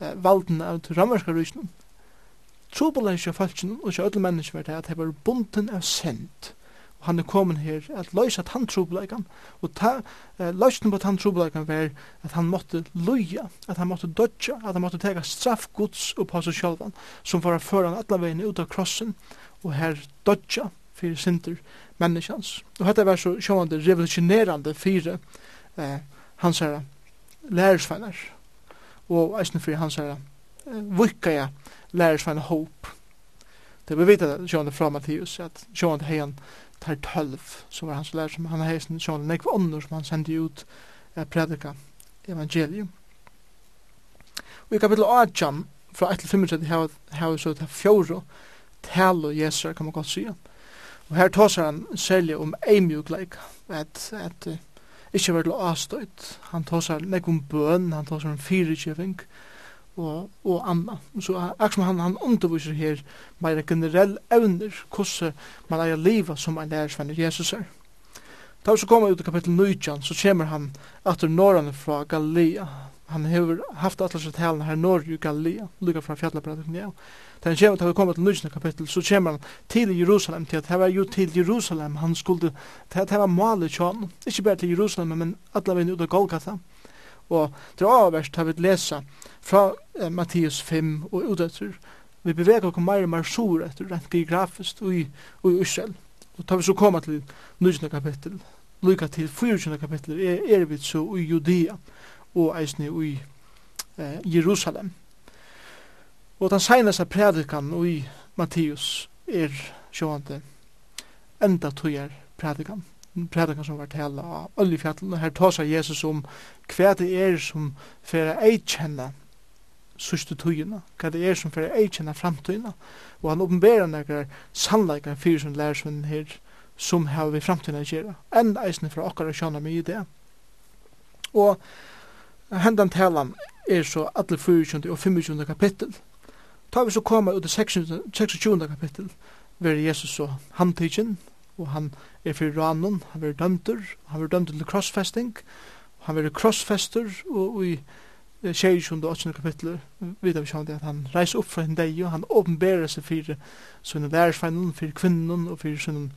eh, valden av rammerska rysnum. Trobleikan av folksins og ikke ødel mennesker var det at de var bunten av synd og han er kommet her at løysa tantrobleikan og ta, eh, løysen på tantrobleikan var at han måtte løya at han måtte dodja, at han måtte teka straffgods upp på seg sjálfan som var foran alla veginn ut av krossen og her dodja fyrir sinter menneskjans og dette var så sjående revolutionerande fyrir eh, hans herra lærersveinar og eisen fyrir hans herra eh, vikkaja lærersveinar håp Det vi vet at John fra Matteus, at John heian tar tølv, så var hans lærer som han heisen sjån, nekv ånder som han sendte ut eh, predika evangelium. Og i kapittel 18, fra 1 til 35, har vi så til fjoro, tal og jeser, kan man godt sige. Og her tåser han særlig om eimjukleik, at, at uh, ikke var til avstøyt. Han tåser nekv om bøn, han tåser om fyrirkjøving, og og, og anna. Så akkurat han, han underviser her meira generell evner hvordan man eier liva som en lærersvenner Jesus er. Da vi så kommer ut i kapittel 19, så kommer han etter norrane fra Galilea. Han har haft atlas et talen her norr i Galilea, lukka fra fjallabrækken, ja. Da han kommer, da vi kommer til 19 kapittel, så kommer han til Jerusalem, til at det var jo til Jerusalem han skulle, til at det var malet kjønn, ikke bare til Jerusalem, men alle veien ut av Golgata. Og det er avverst har vi lesa fra eh, Mattias 5 og utetter. Vi beveger oss mer og mer sur etter rent geografisk og i, og. Og tar vi så koma til 19. kapittel, lykka til 24. kapittel, er, er vi så i Judea og eisne i eh, Jerusalem. Og den seinaste predikan i Mattias er sjående enda tøyer predikan prædikan som var tala av oljefjallen, og her tåsar Jesus om hva det er som fyrir eikjenna sørste tøyina, hva det er som fyrir eikjenna framtøyina, og han åpenberer nekrar sannleikar fyrir som lærersvinnen her, som har vi framtøyina gjerra, enn eisne fra okkar sjåna mye i det. Og hendan talan er så alle 24. og 25. kapittel. Ta vi så koma ut i 26. kapittel, ver Jesus så handtidsin, og han er fyrir ranen, han er dømdur, han er dømdur til krossfesting, han er krossfester, og i tjejkjund og 8. kapitlet vet vi sjående at han reiser opp fra en deg, og han åpenberer seg fyrir sånne lærersvennen, fyrir kvinnen og fyrir sånne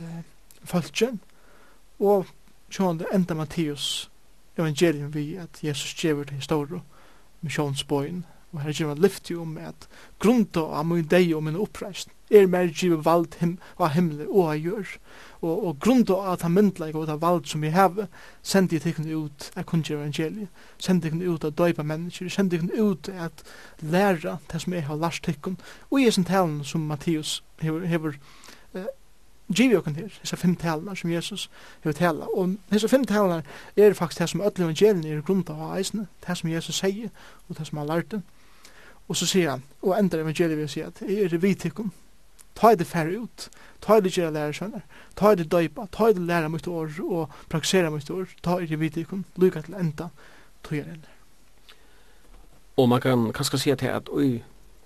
eh, fölkjen, og sjående enda Mattias evangelium vi at Jesus gjever til historie misjonsbøyen, og her gjør man lyft jo med at grunnt av min deg og min oppreist, er mer givet vald him, av himmelen og av gjør, og, og grunda av ta myndleik og ta vald som vi heve, sendi tikkun ut at kunnkje evangeliet, sendi tikkun ut at døypa mennesker, sendi tikkun ut at læra det som jeg har lars tikkun, og i sin talen som Mattias hever, hever uh, givi okken her, disse fem talene som Jesus hever tala, og disse fem talene er faktisk det som öll evangeliet er grunda av eisne, det som Jesus sier, og det som han lærte, og så sier han, og endar evangeliet vil si at jeg er vitikon, ta det færre ut, ta det gjøre lærer sønner, ta det døypa, ta det lærer mye år og praksera mye år, ta er det vidikon, lukka til enda, tog jeg enda. Og man kan kanskje si til at oi,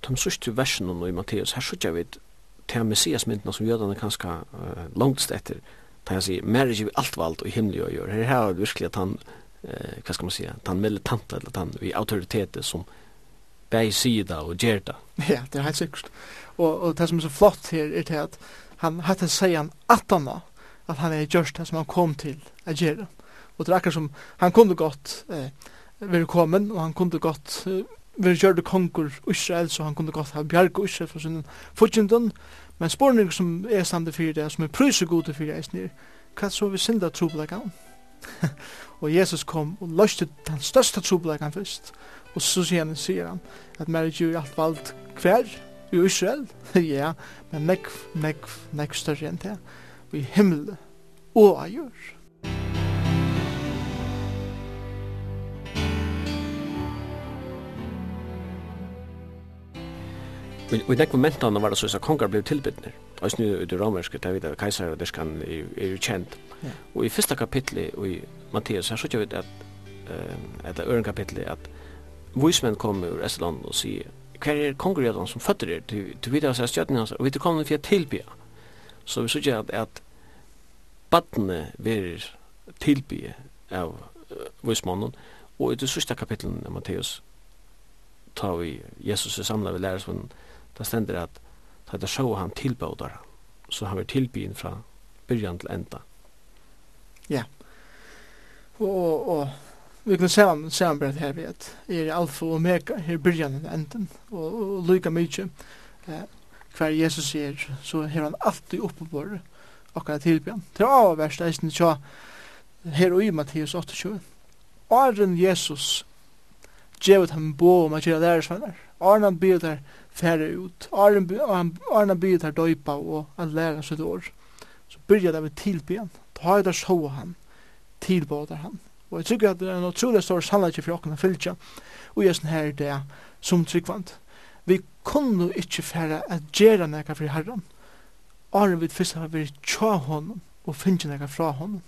de sørste versene i Matteus, her sørger vi til Messias-myndene som jødene kanskje uh, langt etter, ta jeg sier, mer er alt valgt og himmelig å gjøre. Her er det virkelig at han, eh, hva skal man si, at han militante, eller at han i autoritetet som, bæg sida og gjer. Ja, det er helt sikkert. Og, og det som er så flott her er til at han hatt seg han atana at han er gjørst det som han kom til å gjøre. Og det er akkurat som han kunne godt eh, være kommet, og han kunne godt eh, være gjørde konger Israel, så han kunne godt ha bjerg Israel for sin fortjentun. Men spårninger som er standet for det, som er prøysegode for det, er hva så vi synda troblekan? og Jesus kom og løste den største troblekan først, Og så sier han, sier han at mer er alt valgt hver i Israel. ja, men nekv, nekv, nekv større enn det. Og i himmel og av jord. Og i nekv momentene var det så at konger ble tilbytner. Og snu ut i romerske, det vet jeg, keiser og derskan er jo kjent. Og i fyrsta kapitlet i Matteus, her så ikke vi at, at det er en kapitlet at voicemen kom ur Estland og sier hva er kongregaten som føtter er til videre seg stjøtten hans og vi til kommer å tilbya så vi sier at at badne verir tilbya av voismannen og i det sørste kapitlen av Matteus tar vi Jesus er samlet ved lærersvunnen da stender at da det så han tilbådar så han vil tilbyen fra byrjan til enda. Ja. Og, og vi kan se om se han här vid att är alfa och omega här början och änden och, och lika mycket eh kvar Jesus ser så har han alltid uppe på det och kan tillbön till avvärsta är inte så här i Matteus 8:20 Arren Jesus Jevet ham bo om at att göra Arren han byr der färre ut. Arren han byr der døypa og at lære sig ett år. Så byrja det med tillbyen. Ta i der så han. Tillbådar han Og jeg tykker at det er en utrolig stor sannleik for åkne fylkja, og jeg sånn her det som tryggvand. Vi kunne ikkje færa at gjerra nekka for herran, Arne vid fyrst har vært tja honom og finnje nekka fra honom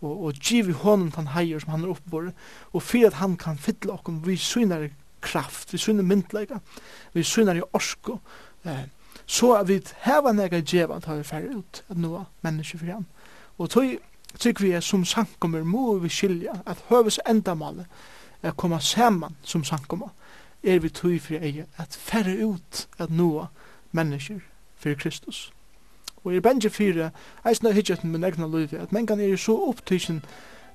og, og givi honom tan heier som han er oppbore og fyrir at han kan fylla okkom vi synar kraft, vi synar myndleika vi synar i orsko eh, så at vi heva nekka djeva tar vi færre ut at noa menneske fyrir han og tog Trygg vi er som sankommer, må vi skilja at høves endamalet er koma saman som sankommer, er vi tøy fri eie at færre ut at noa mennesker fyrir Kristus. Og er bengi fyrir eis av hijjaten min egna løyvi at mengan er så opptøysen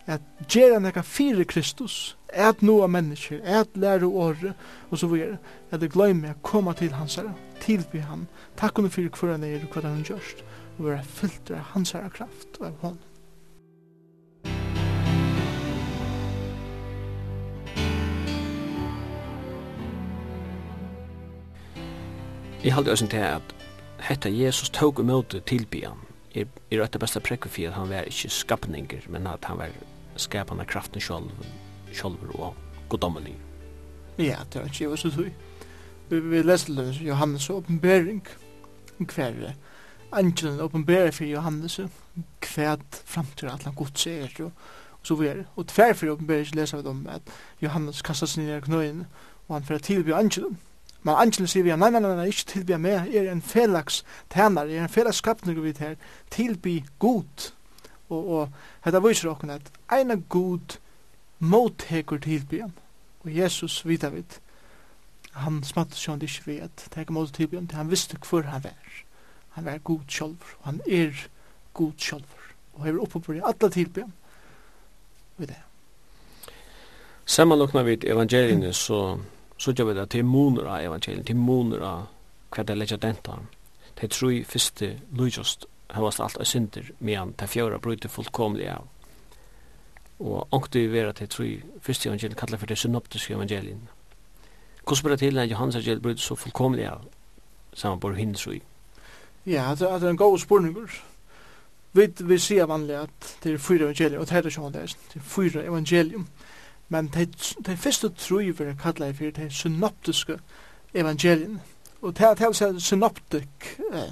at gjerra nekka fyrir Kristus at noa mennesker, at lære åre og så videre, at det gløyme at koma til hans herre, tilby han, takk henne fyrir hver han er og hva han gjørst og være fyllt av hans herre kraft og av hånden. Jeg halte også til at hetta Jesus tog imot tilbyan. Er er rett beste prekku for at han var ikke skapninger, men at han var skapande kraften sjálv, sjálvur og goddommelig. Ja, det er ikkje så tog. Vi vi lesa det Johannes åpenbering. hver angelen åpenberer for Johannes hver framtur at han godt ser og så vidare. Og tverfor åpenbering leser vi om at Johannes kastar sig ner i knøyene og han får tilby angelen Men Angelen sier vi, nei, nei, nei, nei, ikke tilby meg, jeg er en felags tænare, jeg er en felags skapning vi her, tilby god. Og, og dette viser dere at en ene god mottekur tilby han. Og Jesus vidar vid, han smatt seg det ikke ved, teker mot tilby han, han visste hvor han var. Han var god sjolver, og han er god sjolver. Og hever oppe på det, alle tilby han, ved det. Sammanlokna vid evangeliene så så gjør vi det til moner av evangeliet, til moner av hva det legger den til. Det tror første lujust høyast alt av synder, medan det fjøra bryter fullkomlig av. Og ångte vi vera til tru første evangeliet kallar for det synoptiske evangeliet. Hvordan spør det til at Johannes evangeliet bryter så fullkomlig av sammenbord hindrøy? Ja, det er en god spurningur. Vi, vi sier vanlig at det er fyra evangelium, og det er det er fyra evangelium. Men de, de første troi vi er kallet for de synoptiske evangelien. Og det er altså synoptik, eh,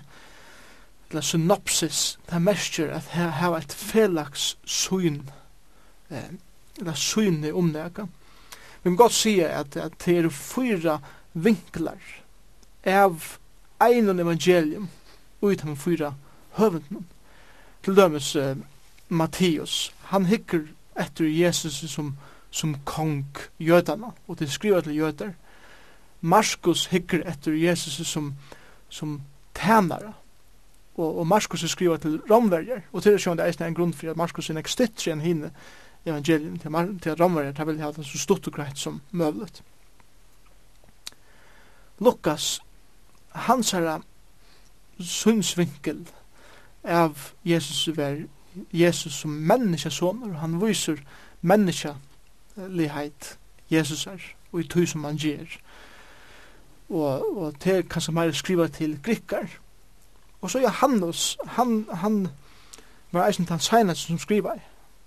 eller synopsis, det merker at her har et felaks syn, eh, eller syn i omnæga. Vi må godt sige at, at det er fyra vinklar av einon evangelium ut av fyra høvendene. Til dømes eh, Matteus, han hikker etter Jesus som høvendene som kong jødana, og det skriver til jøder. Markus hikker etter Jesus som, som tænare, og, og Markus skriver til romverger, og til det sjøen det er en grunn for at Markus er nekst stittre enn hinne evangelien til, til romverger, det vil ha det så stort og greit som møvlet. Lukas, hans herre synsvinkel av Jesus, Jesus som menneskesåner, han viser menneskesåner, liheit Jesus er, og i tog som han gjer. Og, og til kanskje mer skriva til grikkar. Og så Johannes, han, han var eisen til han seinast som skriva i.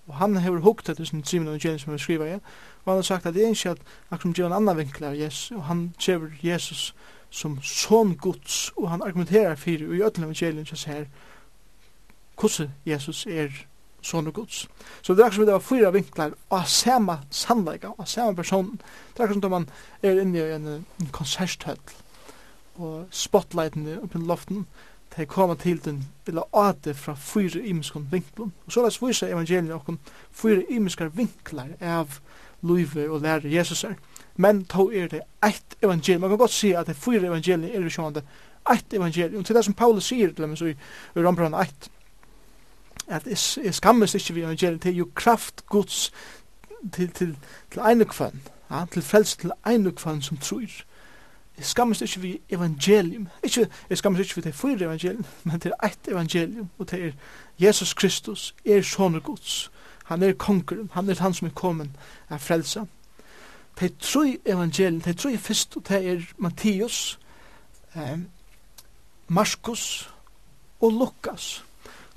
Og han hefur hukt etter sin trimen og gjennom som han skriva i. Og han har sagt at det er ikke at akkurat som gjør en annan vinkel av Jesus, og han kjever Jesus som son gods, og han argumenterar fyrir og i ødelen evangelien som sier hvordan Jesus er son og gods. Så det er akkur som det var fyra vinklar av sama sannleika, av sama person. Det er akkur som man er inne i en, en konserthøll og spotlightene oppi i loften de kommer til den bila ate fra fyra imiskon vinklum. Og så lest vysa evangeliet okkon fyra imiskar vinklar av luive og lærer Jesus er. Men to er det eitt evangelium. Man kan godt si at det fyra evangelium er sjående eitt evangelium. Til det som Paulus sier til dem i Rombrand 1, at jeg skammes ikke vi evangeliet, det er jo kraft Guds til, til, til ene kvann, ja, til frelse til ene kvann som tror. Jeg skammes ikke vi evangelium, ikke, jeg skammes ikke vi det fyra evangelium, men det er evangelium, og det er Jesus Kristus, er sånne Guds, han er konger, han er han som er kommet av frelsa Det er tre evangelium, det er tre fyrst, og det er Mattias, eh, Markus og Lukas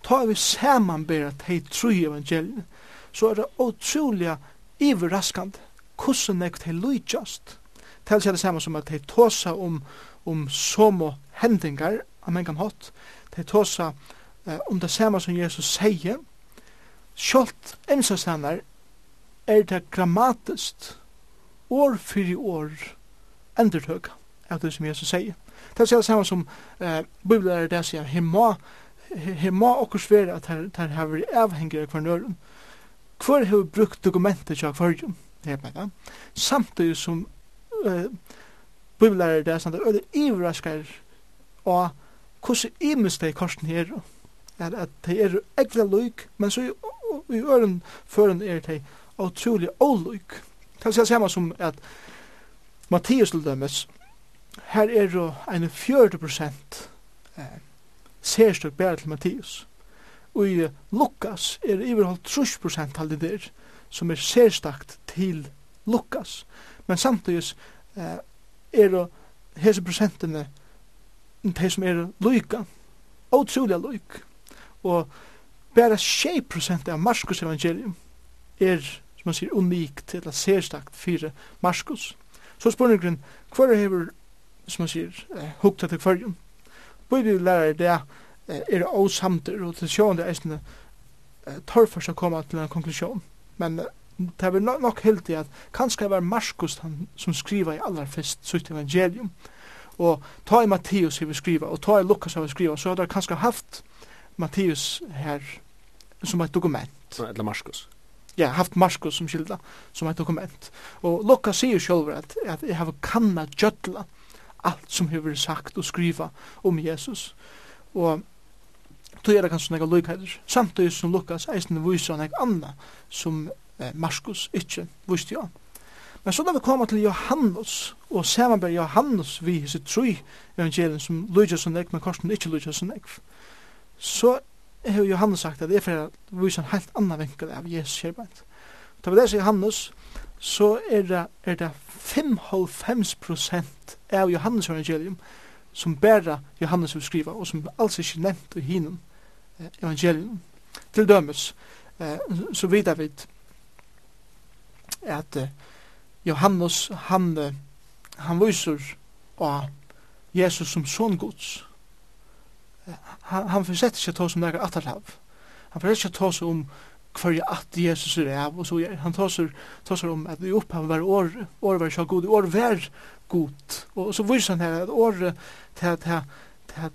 ta vi samanbera de tru evangeliene, så er det utrolig iverraskande hvordan jeg til lujtjast. Til seg det samme som at de tåsa om, om somo hendingar, amen kan hatt, de tåsa eh, om det samme som Jesus sier, Sjalt ensastanar er det grammatist år fyrir år endurtøk av det som Jesus sier. Det er det samme som eh, Bibelen er det sier, her må her må okkur være at her, her har vært avhengig av kvarnøren. Hvor har vi brukt dokumentet til akvarium? Det er Samtidig som uh, bibelærere der, sånn at det er ivraskar og hvordan imens det er korsen her, er at det er ekvile lyk, men så i øren føren er det utrolig olyk. Det er samme som at Mattias til dømes, her er jo en 40 prosent eh, sérstøk bæra til Mattias. Og i Lukas er iverholdt 30 prosent halde der, som er sérstakt til Lukas. Men samtidig eh, er hese prosentene de som er loika, utrolig loik. Og bæra 6 prosent av Marskos evangelium er, som man sier, unikt eller sérstakt fyrir Marskos. Så spurningren, hver hever, som man sier, eh, hukta til hverjum, bibellærer det er åsamter, og til sjående eisne tørfer seg å komme til en konklusjon. Men det er nok, nok helt i at kanskje det var Markus han, som skriva i aller fest sutt evangelium, og ta i Matteus som vi skriva, og ta i Lukas som vi skriva, så har det kanskje haft Matteus her som et dokument. Eller Markus ja, haft Markus som skilda, som et dokument. Og Lukas sier sjálfur at, at jeg har kanna djötla, alt som hefur sagt og skriva om Jesus. Og tog er det kanskje nekka lukheider. Samtidig som Lukas eisen viser nek anna som eh, Markus ikkje viste jo. Men så da vi kommer til Johannes, og samarbeid Johannes vi hese tru evangelien som lukas som nek, men korsen ikkje lyder som nek, så har Johannes sagt at det er for å vise en helt anna vinkel av Jesus kjerbeint. Da vi leser Johannes, så er det, er det 55 prosent av Johannes evangelium som bæra Johannes vil skriva og som alls ikke nevnt i hinum eh, evangelium. Til dømes eh, så vidar vi at eh, Johannes han eh, han viser av Jesus som son Guds. Eh, han, han forsetter seg ta som nekker atterhav han forsetter seg ta som om hverja at Jesus er av og så han tar seg om at vi opphav var år år var så god år var god. Og så viser han her at året til at han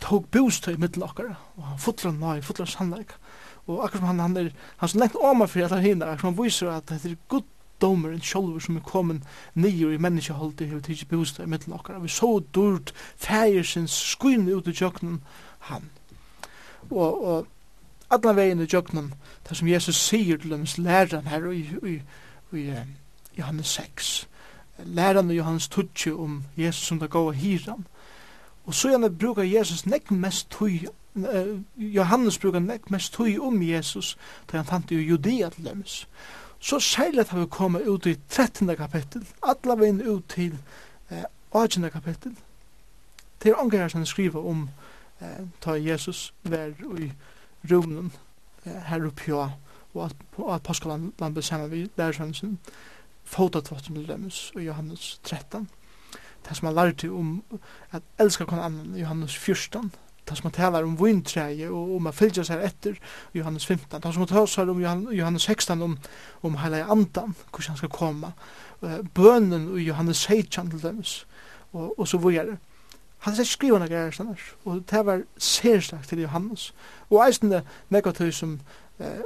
tog bostøy i middelakere, og han fotler han nøy, fotler han sannleik. Og akkur som han, han er, han er lengt åma fyrir alle hinner, akkur som han viser at det er god domer en sjolver som er kommet nio i menneskeholdet hever tidsi bostøy i middelakere. Vi så durt fægir sin skynne ut i tjøkkenen han. Og, og alla vegin i tjøkkenen, det som Jesus sier til hans læran her i, i, i, i, i Johannes 6 læran i Johannes Tutsi om Jesus som det gav hiran. Og så gjerne brukar Jesus nek mest tui, uh, Johannes brukar nek mest tui om Jesus, da han fant i Judea til demes. Så særlig har vi kommet ut i 13. kapittel, alla veien ut til uh, 18. kapittel. Det er ångar som skriver om uh, ta Jesus vær i rumnen uh, her oppe og at, at Paskaland ble sammen vi lærersvensen. Uh, fotatvotten til dømes i Johannes 13. Det som han lærte om at elska kon annan i Johannes 14. Det som han talar om vintreie og om at fylgja seg etter i Johannes 15. Det som han talar om Johannes 16 om, om heila andan, hvordan han skal komme. Bønnen i Johannes 16 til dømes og, og så vore Han er skriva noen greier sånn og det var særstakt til Johannes. Og eisende negativ som eh,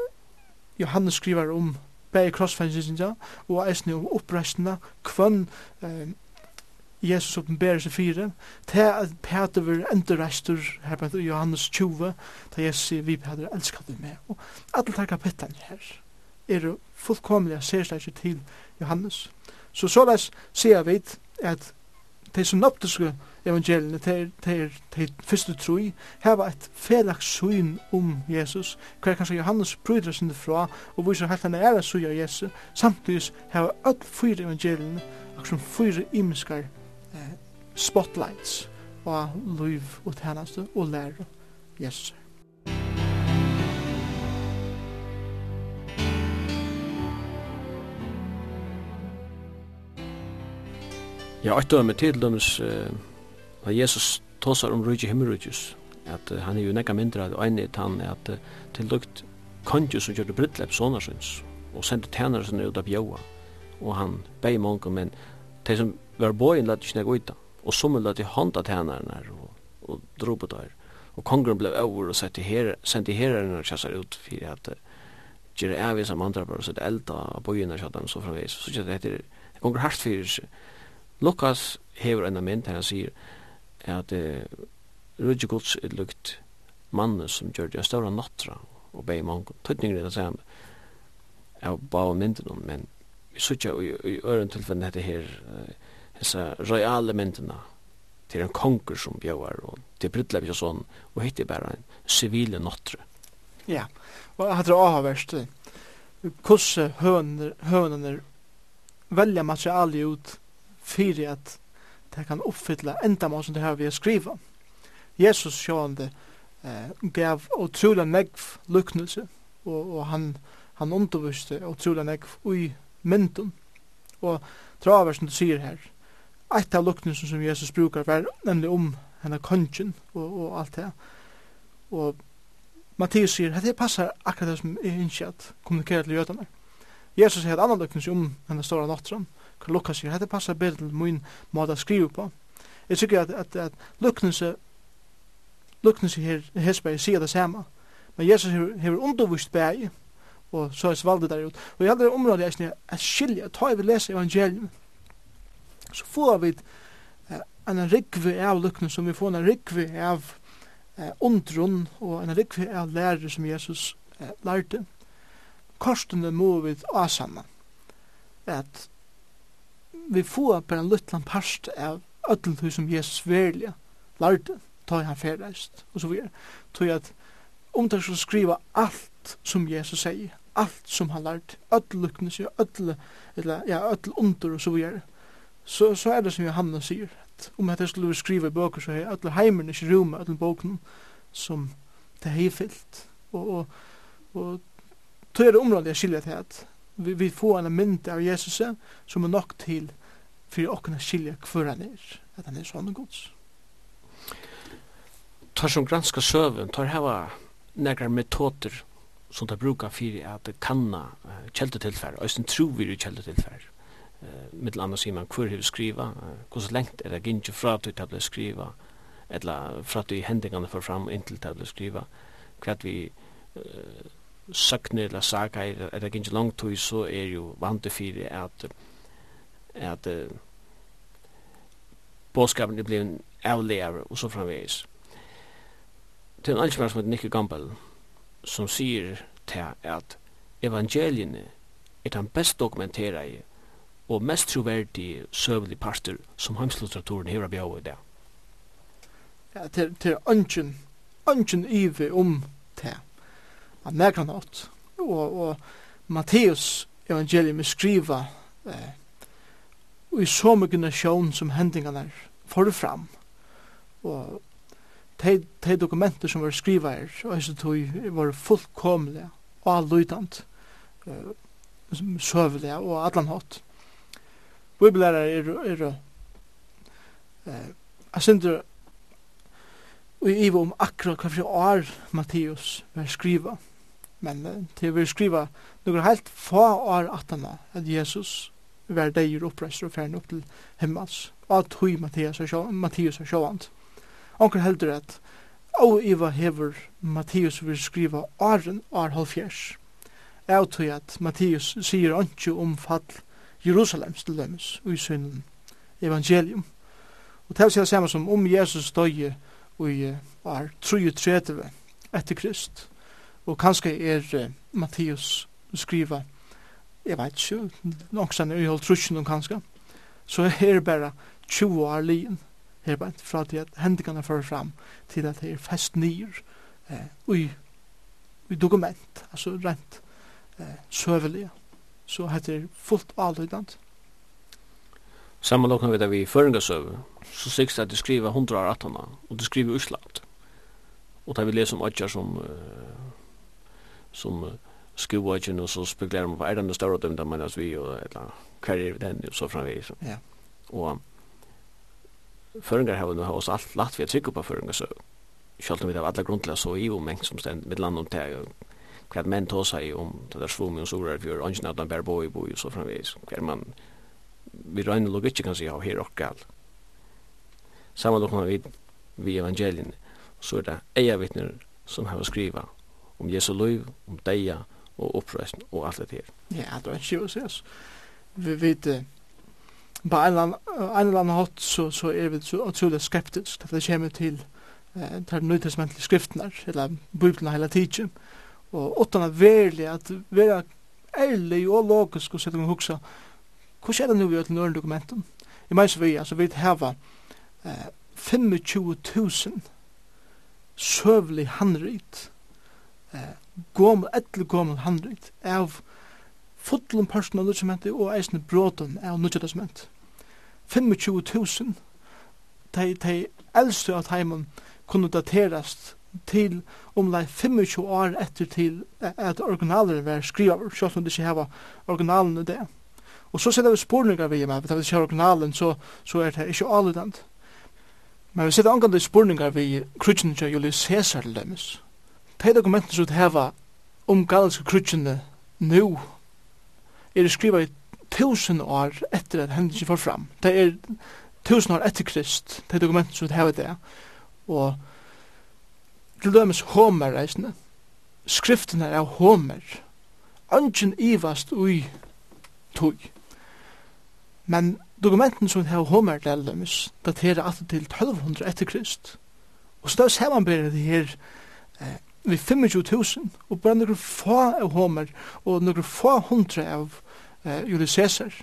Johannes skriver om bei bæði krossfængsingja og eisne og oppreisna kvann eh, Jesus oppenberer seg fire til at Peter var endurreistur her på Johannes 20 til Jesus sier vi Peter elskar du med. og alle tar kapitlen her er fullkomlig sérstakir til Johannes så såleis sier vi at de som nøptiske evangeliene, til, til, til første troi, heva et felaks syn om Jesus, hver kanskje Johannes bryter sin fra, og viser helt henne er syn av Jesus, samtidig heva öll fyra evangeliene, akkur som fyra imiskar eh, spotlights, og liv og tjeneste og lære Jesus. Ja, eitt dømi til dømis Da Jesus tåsar om rujtje himmelrujtjes, at uh, han er jo nekka mindre at ein er han at uh, til lukt kondjus som gjør det brittlepp sånne og sendte tænare sinne ut av bjaua, og han bei mongon, men de som var boin lette ikke nek uita, og som lette hånda tænare nær og, og dro på der, og kongren ble over og sendte her, sendte herren og kjassar ut, for at uh, gjør av som andre bare sitt elda av bojene av dem så framvis. Så det heter, det gonger hardt fyrir seg. Lukas hever en mynd her han sier, at uh, Rudje Guds er lukt mannen som gjør det en større nattra og bei mange. Tøtninger er det samme. Av bau mynden men vi sutja i øren tilfellen dette her disse royale myndena til en konger som bjøver og til Brytlev og sånn og hitt er bare en sivile nattra. Ja, og jeg hatt også verst hvordan hønene velja materialet ut fyrir at det kan uppfylla ändamål som det här vi skriva. Jesus sjående eh, gav utrolig negv luknelse, og, og han, han underviste utrolig negv ui myndun. Og traver som du sier her, eit av luknelsen som Jesus brukar var nemlig om henne kongen og, og alt det. Og Mattias sier, det passar akkurat det som er innskjatt kommunikeret til jødene. Jesus sier et annan luknelse om henne stora nattran, hva Lukas sier, dette passer bedre til min måte å skrive på. Jeg tykker at, at, at luknelse, luknelse her, Hesberg sier det samme, men Jesus har undervist bæg, og så er svaldet der ut. Og i andre områder er det at skilje, ta tar vi lese evangelium, så får vi en rikve av luknelse, som vi får en rikve av eh, undrun, og en rikve av lærere som Jesus eh, lærte. Korstene må vi asanna, at vi får bare en luttland parst av ödlen som Jesus verliga lærte, ta han färdaist och så videre. Tror jag att om det skulle skriva alt som Jesus säger, allt som han lärt, lukkene sier, öll, eller, ja, öll under och så videre, så, så är det som Johanna säger, att om det skulle skriva i böcker så är öll heimen inte rum, öll boken som det er fyllt. Och, och, och tog er det området jeg skiljer til at vi, vi får en mynd av Jesus som er nok til for å kunne skilje hver han er, at han er sånn gods. Tar som granska søven, tar heva nekrar metoder som tar brukar fyrir at kanna uh, kjeldetilfær, og sin tro vi i kjeldetilfær. Uh, mittel anna sier man hver hver skriva, uh, hvordan lengt er det gynnt fra at du tabla skriva, eller fra at du hendingane får fram inntil tabla skriva, hva vi uh, søkne eller saga eller er det ikke langt tog, så er jo vant til at, at uh, bådskapen er blevet avlærer, og så framvegis. Det er en alkjemær som heter Nicky Gampel, som sier til at evangeliene er den best dokumenterede og mest troverdige søvelige parter som heimslitteraturen hever bjør i det. Ja, til, til ønsken, ønsken ive om det av Mergranot. Og, og Matteus evangelium skriva eh, i så mye nasjon som hendingene er for fram. Og de, de dokumenter som var skriva her, og jeg tog, var fullkomlige og alløydant, eh, søvelige og atlanhått. Bibelærer er, er, er jeg synes og i om akkurat hva for år Matteus var skriva men til vi skriva noen helt få år atana at Jesus var deir oppreistur og færen opp til himmels og at hui Mattias er sjåvand Onker heldur at og iva hever Mattias vil skriva åren år halvfjers Jeg tror at Mattias sier ikke om fall Jerusalems til dømes og i synden evangelium. Og det er det samme som om Jesus døye i år 33 etter Krist og kanskje er uh, Mattias skriva, jeg vet ikke, nok noksan er jo hold trusjen kanskje, så er det bare 20 år lien, her bare fra til at hendingene fører fram til at det er fest nyer eh, i, i dokument, altså rent eh, søvelige, så heter det fullt avlydant. Sammanlokkene vet vi i føringasøve, så sikkert det at de skriver 118, og de skriver Usland. Og da vi leser om Adjar som uh, som uh, ikke og så spekulerer man på, er det noe større dømda, enn man vi, og et eller annet, hva er den, og så framvis. Ja. Og føringar har vi oss alt latt vi er trygg på føringar, så selv om vi har alle grunn til å så i om en som stend, med land om det, hva er menn tåsa i om, det der svum og sorar, vi har ønsken at han bær boi boi, og så framvis, hva er man, vi røyne logikk kan si, ja, her og gal. Samma lukkna vi, vi evangelien, så er det eia vittner som har skriva, om Jesu liv, om deia og oppreisen og alt det her. Ja, det er en å ses. Vi vet, på en eller annen hatt så, så er vi så utrolig skeptisk at det kommer til eh, til nøytesmentlige skriftene, eller Bibelen hele tiden, og åttan er verlig at vi er ærlig og logisk og sette meg huksa, hvordan er det nu vi gjør til nøyre dokumenten? I meg så vi, altså vi heva eh, 000 søvlig handrit eh, gommel, etter gomul handrit av fullum personal dokumentet og eisne bråten av nudja 25.000 de, de eldste av teimen kunne daterast til omlai 25 år etter til at originaler var skriva, selv om det ikke hava originalen i det. Og så setter vi spurningar vi med, hvis vi originalen, så, så er det ikke alludant. Men vi setter angan spurningar vi krutsin til Julius Caesar til demis de dokumenten som heva om galanske krutsjene nu er skriva i tusen år etter at hendelsen får fram. Det er tusen år etter Krist, de dokumenten som heva det. Og til dømes Homer reisende, skriften er av Homer, ønsken ivast ui tog. Men dokumenten som heva Homer til dømes, daterer alltid til 1200 etter Krist. Og så da ser man bare det her eh, vi 25.000, og bare noen få av Homer, og noen få hundre av eh, Julius Caesar,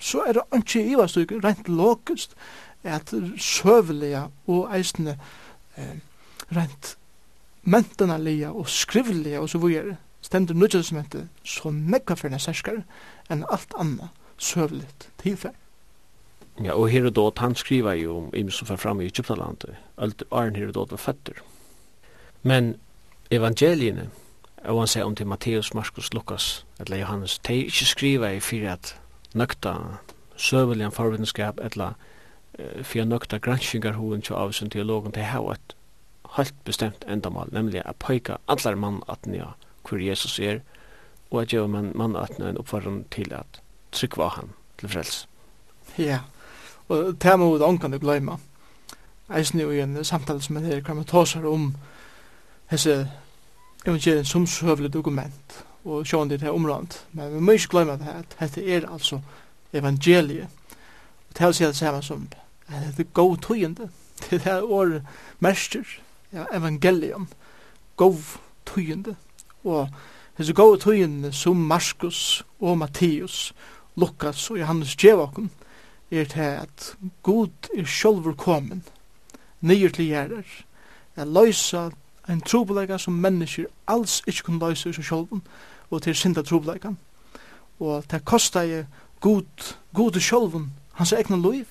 så er det ikke i hva stykke, rent logisk, at søvelige og eisende eh, rent mentanalige og skrivelige og så videre, stender nødgjødsmentet så nekvaferna særskar enn alt anna søveligt tilfell. Ja, og Herodot, han skriver jo om Imus som var framme i Egyptalandet, alt Arn Herodot var føtter. Men evangeliene, og han sier om til Matteus, Markus, Lukas, eller Johannes, de ikke skriva i fyrir at nøkta søvelian forvidenskap, eller uh, fyrir nøkta granskingarhoen til avisen teologen, de har et helt bestemt endamal, nemlig at pøyka allar mann at nja hvor Jesus er, og at gjør man mann at nja en oppfordring til at trykva han til frels. Ja, og det må vi da du gløyma. Eisen jo i en samtale som er her, kan man ta seg om hese evangelien som søvlig dokument og sjående det her området. Men vi må ikke glemme det her, at dette er altså evangeliet. Og det å si det samme som at det er god tøyende. Det er året mester, ja, evangelium, god tøyende. Og hese god tøyende som Markus og Matteus, Lukas og Johannes Djevakken, er til at Gud er sjølver kommet, nyer til gjerder, er løysa en trobeleika som mennesker alls ikkje kunne løse i seg sjolven, og til synda trobeleikan. Og det kosta jeg god, god i sjolven, hans egna liv,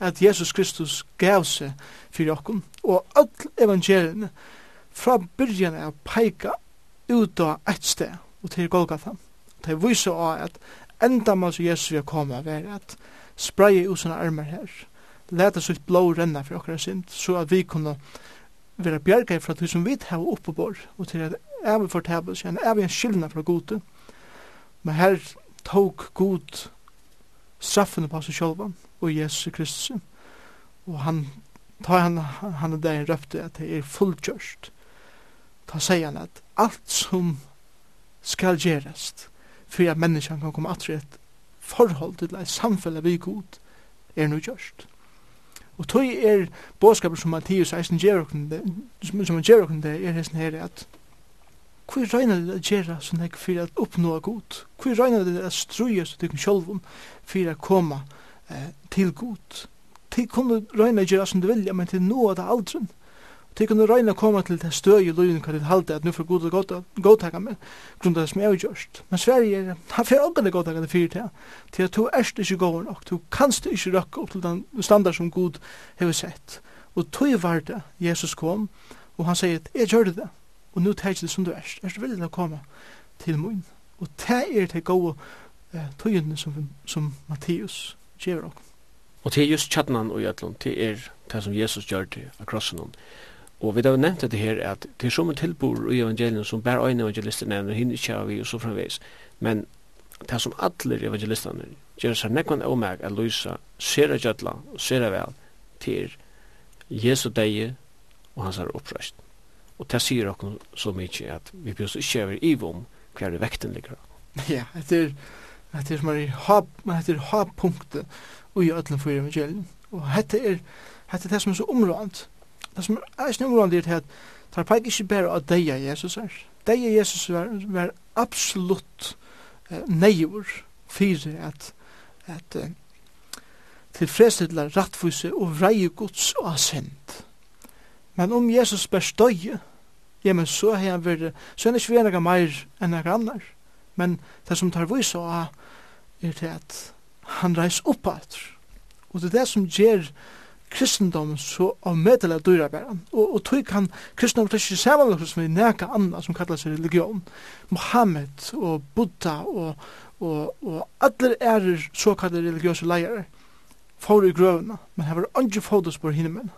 at Jesus Kristus gav seg fyrir okkun, og all evangeliene fra byrjan er peika ut av eit sted, og til Golgata. Det viser av at enda mal som Jesus vil komme, er at spreie ut sånne armer her, leta sitt blå renna for okkar sind, så at vi kunne vera bjerga fra det som vi tar oppe på, og til at jeg vil fortæbe seg, jeg vil skilna fra gode, men her tok god straffene på seg sjølva, og Jesus Kristus, og han tar han, han er der røpte at det er fullkjørst, ta sier han at alt som skal gjerast, for at menneskene kan komme atre et forhold til et samfunn vi god, er nu gjørst. Og tog er bådskaper som Mattias eisen gjerokende, som han gjerokende er hesten her at hvor regner det at gjøre sånn jeg for at oppnå god? Hvor regner det at strøye så tykken sjolvun for å komme eh, til god? Til kunne regner gjøre som du vilja, men til noe av det aldrin. Det kunne røyna koma til det støy i løyen hva det halte at nu får god og godtaka meg av det som jeg har gjørst. Men Sverige er, han får også det godtaka det fyrir til til at du erst ikke gåver nok, du kanst ikke røkka opp til den standard som god hever sett. Og tog var det Jesus kom, og han sier at jeg gjør det, og nu tar det som du erst, erst vil det komme til mun. Og det er det gode eh, tøyene som, som Matteus gjør Og til just kjattnan og jætlund, til er det som Jesus gjør til akrossen Og vi har nevnt det her, at det er som tilbor i evangelien som bare øyne evangelister nevner, hinne ikke av vi og så fremveis. Men det som alle evangelisterne gjør seg nekvann og meg at løysa, sera gjødla, sera vel, til Jesu deg og hans er oppreist. Og det sier dere så mye at vi bjøs ikke over i vom hva er vekten ligger. Ja, det er Det er som er det er ha punktet i ødelen for evangelien. Og dette er, dette er det som er så områdant. Det som er snu urande er at tar peik ikkje bare av deia Jesus er. Deia Jesus var, var absolutt eh, neivur fyrir at, at eh, tilfredsstilla rattfuse og vrei gods og asent. Men om Jesus bare støye, ja, men så har han vært, så er han ikke vært meir enn enn annar. Men det som tar vise av er til at han reis opp alt. Og det er det som gjør kristendom så av medel av dyra bæra. Og, og tog kan kristendom til ikke samanlagt som vi neka anna som kallar seg religion. Mohammed og Buddha og, og, og allir er såkallar religiøse leier får i grøvna, men hever andre fotos på hinne menn.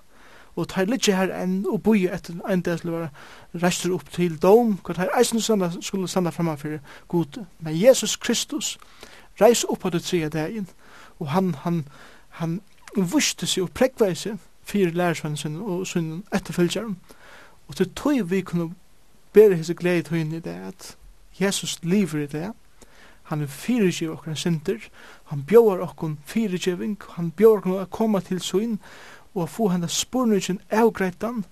Og tar litt her enn og boi etter en del til å være reister opp til dom, hva tar eisen skulle standa framme for gode. Men Jesus Kristus reis opp på det tredje dagen, og han, han, han og vuste seg og prekvei seg for lærersvennen sin og sin etterfølgeren. Og til tog vi kunne bære hese glede til henne i det at Jesus lever i det. Han er fyrirgiv okkar synder. Han bjóar okkar fyrirgiving. Han bjóar okkar å koma til sin og få henne spurningin avgreitan.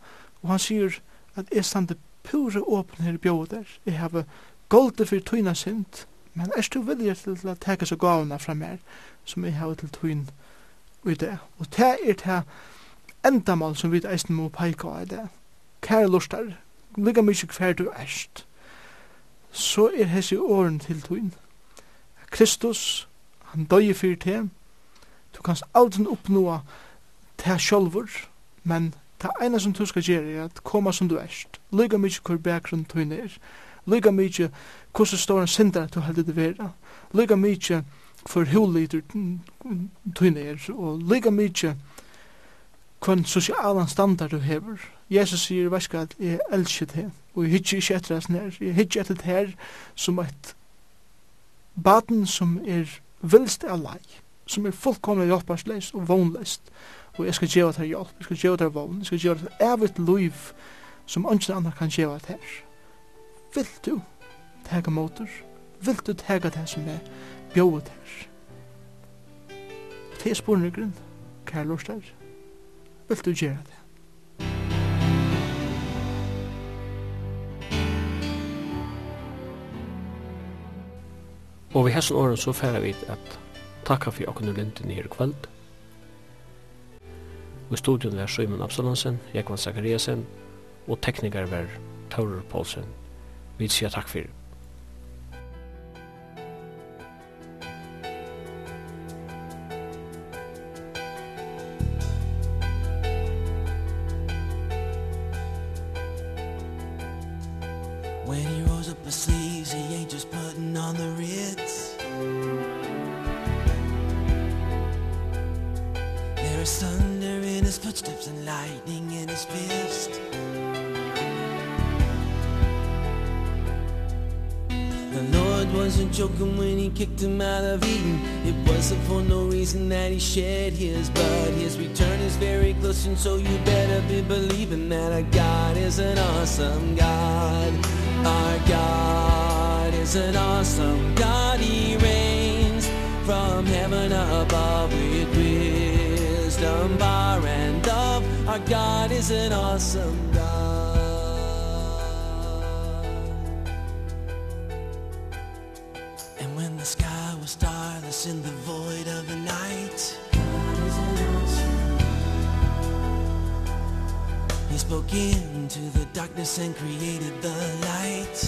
Og han sier at jeg stande pure åpen her bjóa der. Jeg har golde fyrir tøyna synd. Men er du vilja til å teka så gavna fra mer som jeg har til tøyna i det. Og det er det endamal som vi eisen må peika av det. Kære lustar, lika mykje hver du erst, så er hessi åren til tuin. Kristus, han døy fyrir til, du kanst aldri oppnåa til sjolvur, men det ene som du skal gjere er at koma som du erst, Ligga mykje hver bakgrunn tuin er, lika mykje hvordan står en synder du heldig det vera, lika mykje for huliter tøyne er, og lika mykje hvem sosialan standard du hever. Jesus sier, veis at jeg elsker det, og jeg hittir ikke etter hans nær, jeg hittir etter det her som et baden som er vilst av lei, som er fullkomlig hjelparsleis og vognleist, og jeg skal gjeva det hjelp, jeg skal gjeva det vogn, jeg skal gjeva det evigt liv som ønsken andre kan gjeva det her. Vil du tega motor? Vil du tega det som er bjóð tær. Det er spurningren, kær lortar, vil du gjera det? Og vi hesson åren så færa vi at takka fyrir okkur lindin her kvöld. Og i studion var Sjøyman Absalonsen, Jekvan Zakariasen og teknikar var Taurur Poulsen. Vi sier takk fyrir. shed his blood. His return is very close and so you better be believing that our God is an awesome God. Our God is an awesome God. He reigns from heaven above with wisdom power, and love. Our God is an awesome void of the night. He spoke into the darkness and created the light.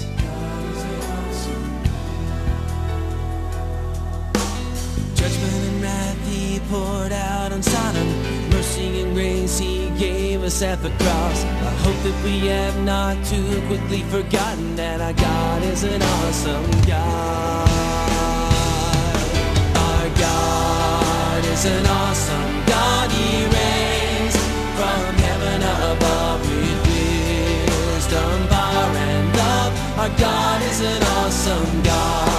Judgment and wrath he poured out on Sodom. Mercy and grace he gave us at the cross. I hope that we have not too quickly forgotten That our God is an awesome God. He's an awesome God, He reigns. From heaven above with wisdom, power and love. Our God is an awesome God.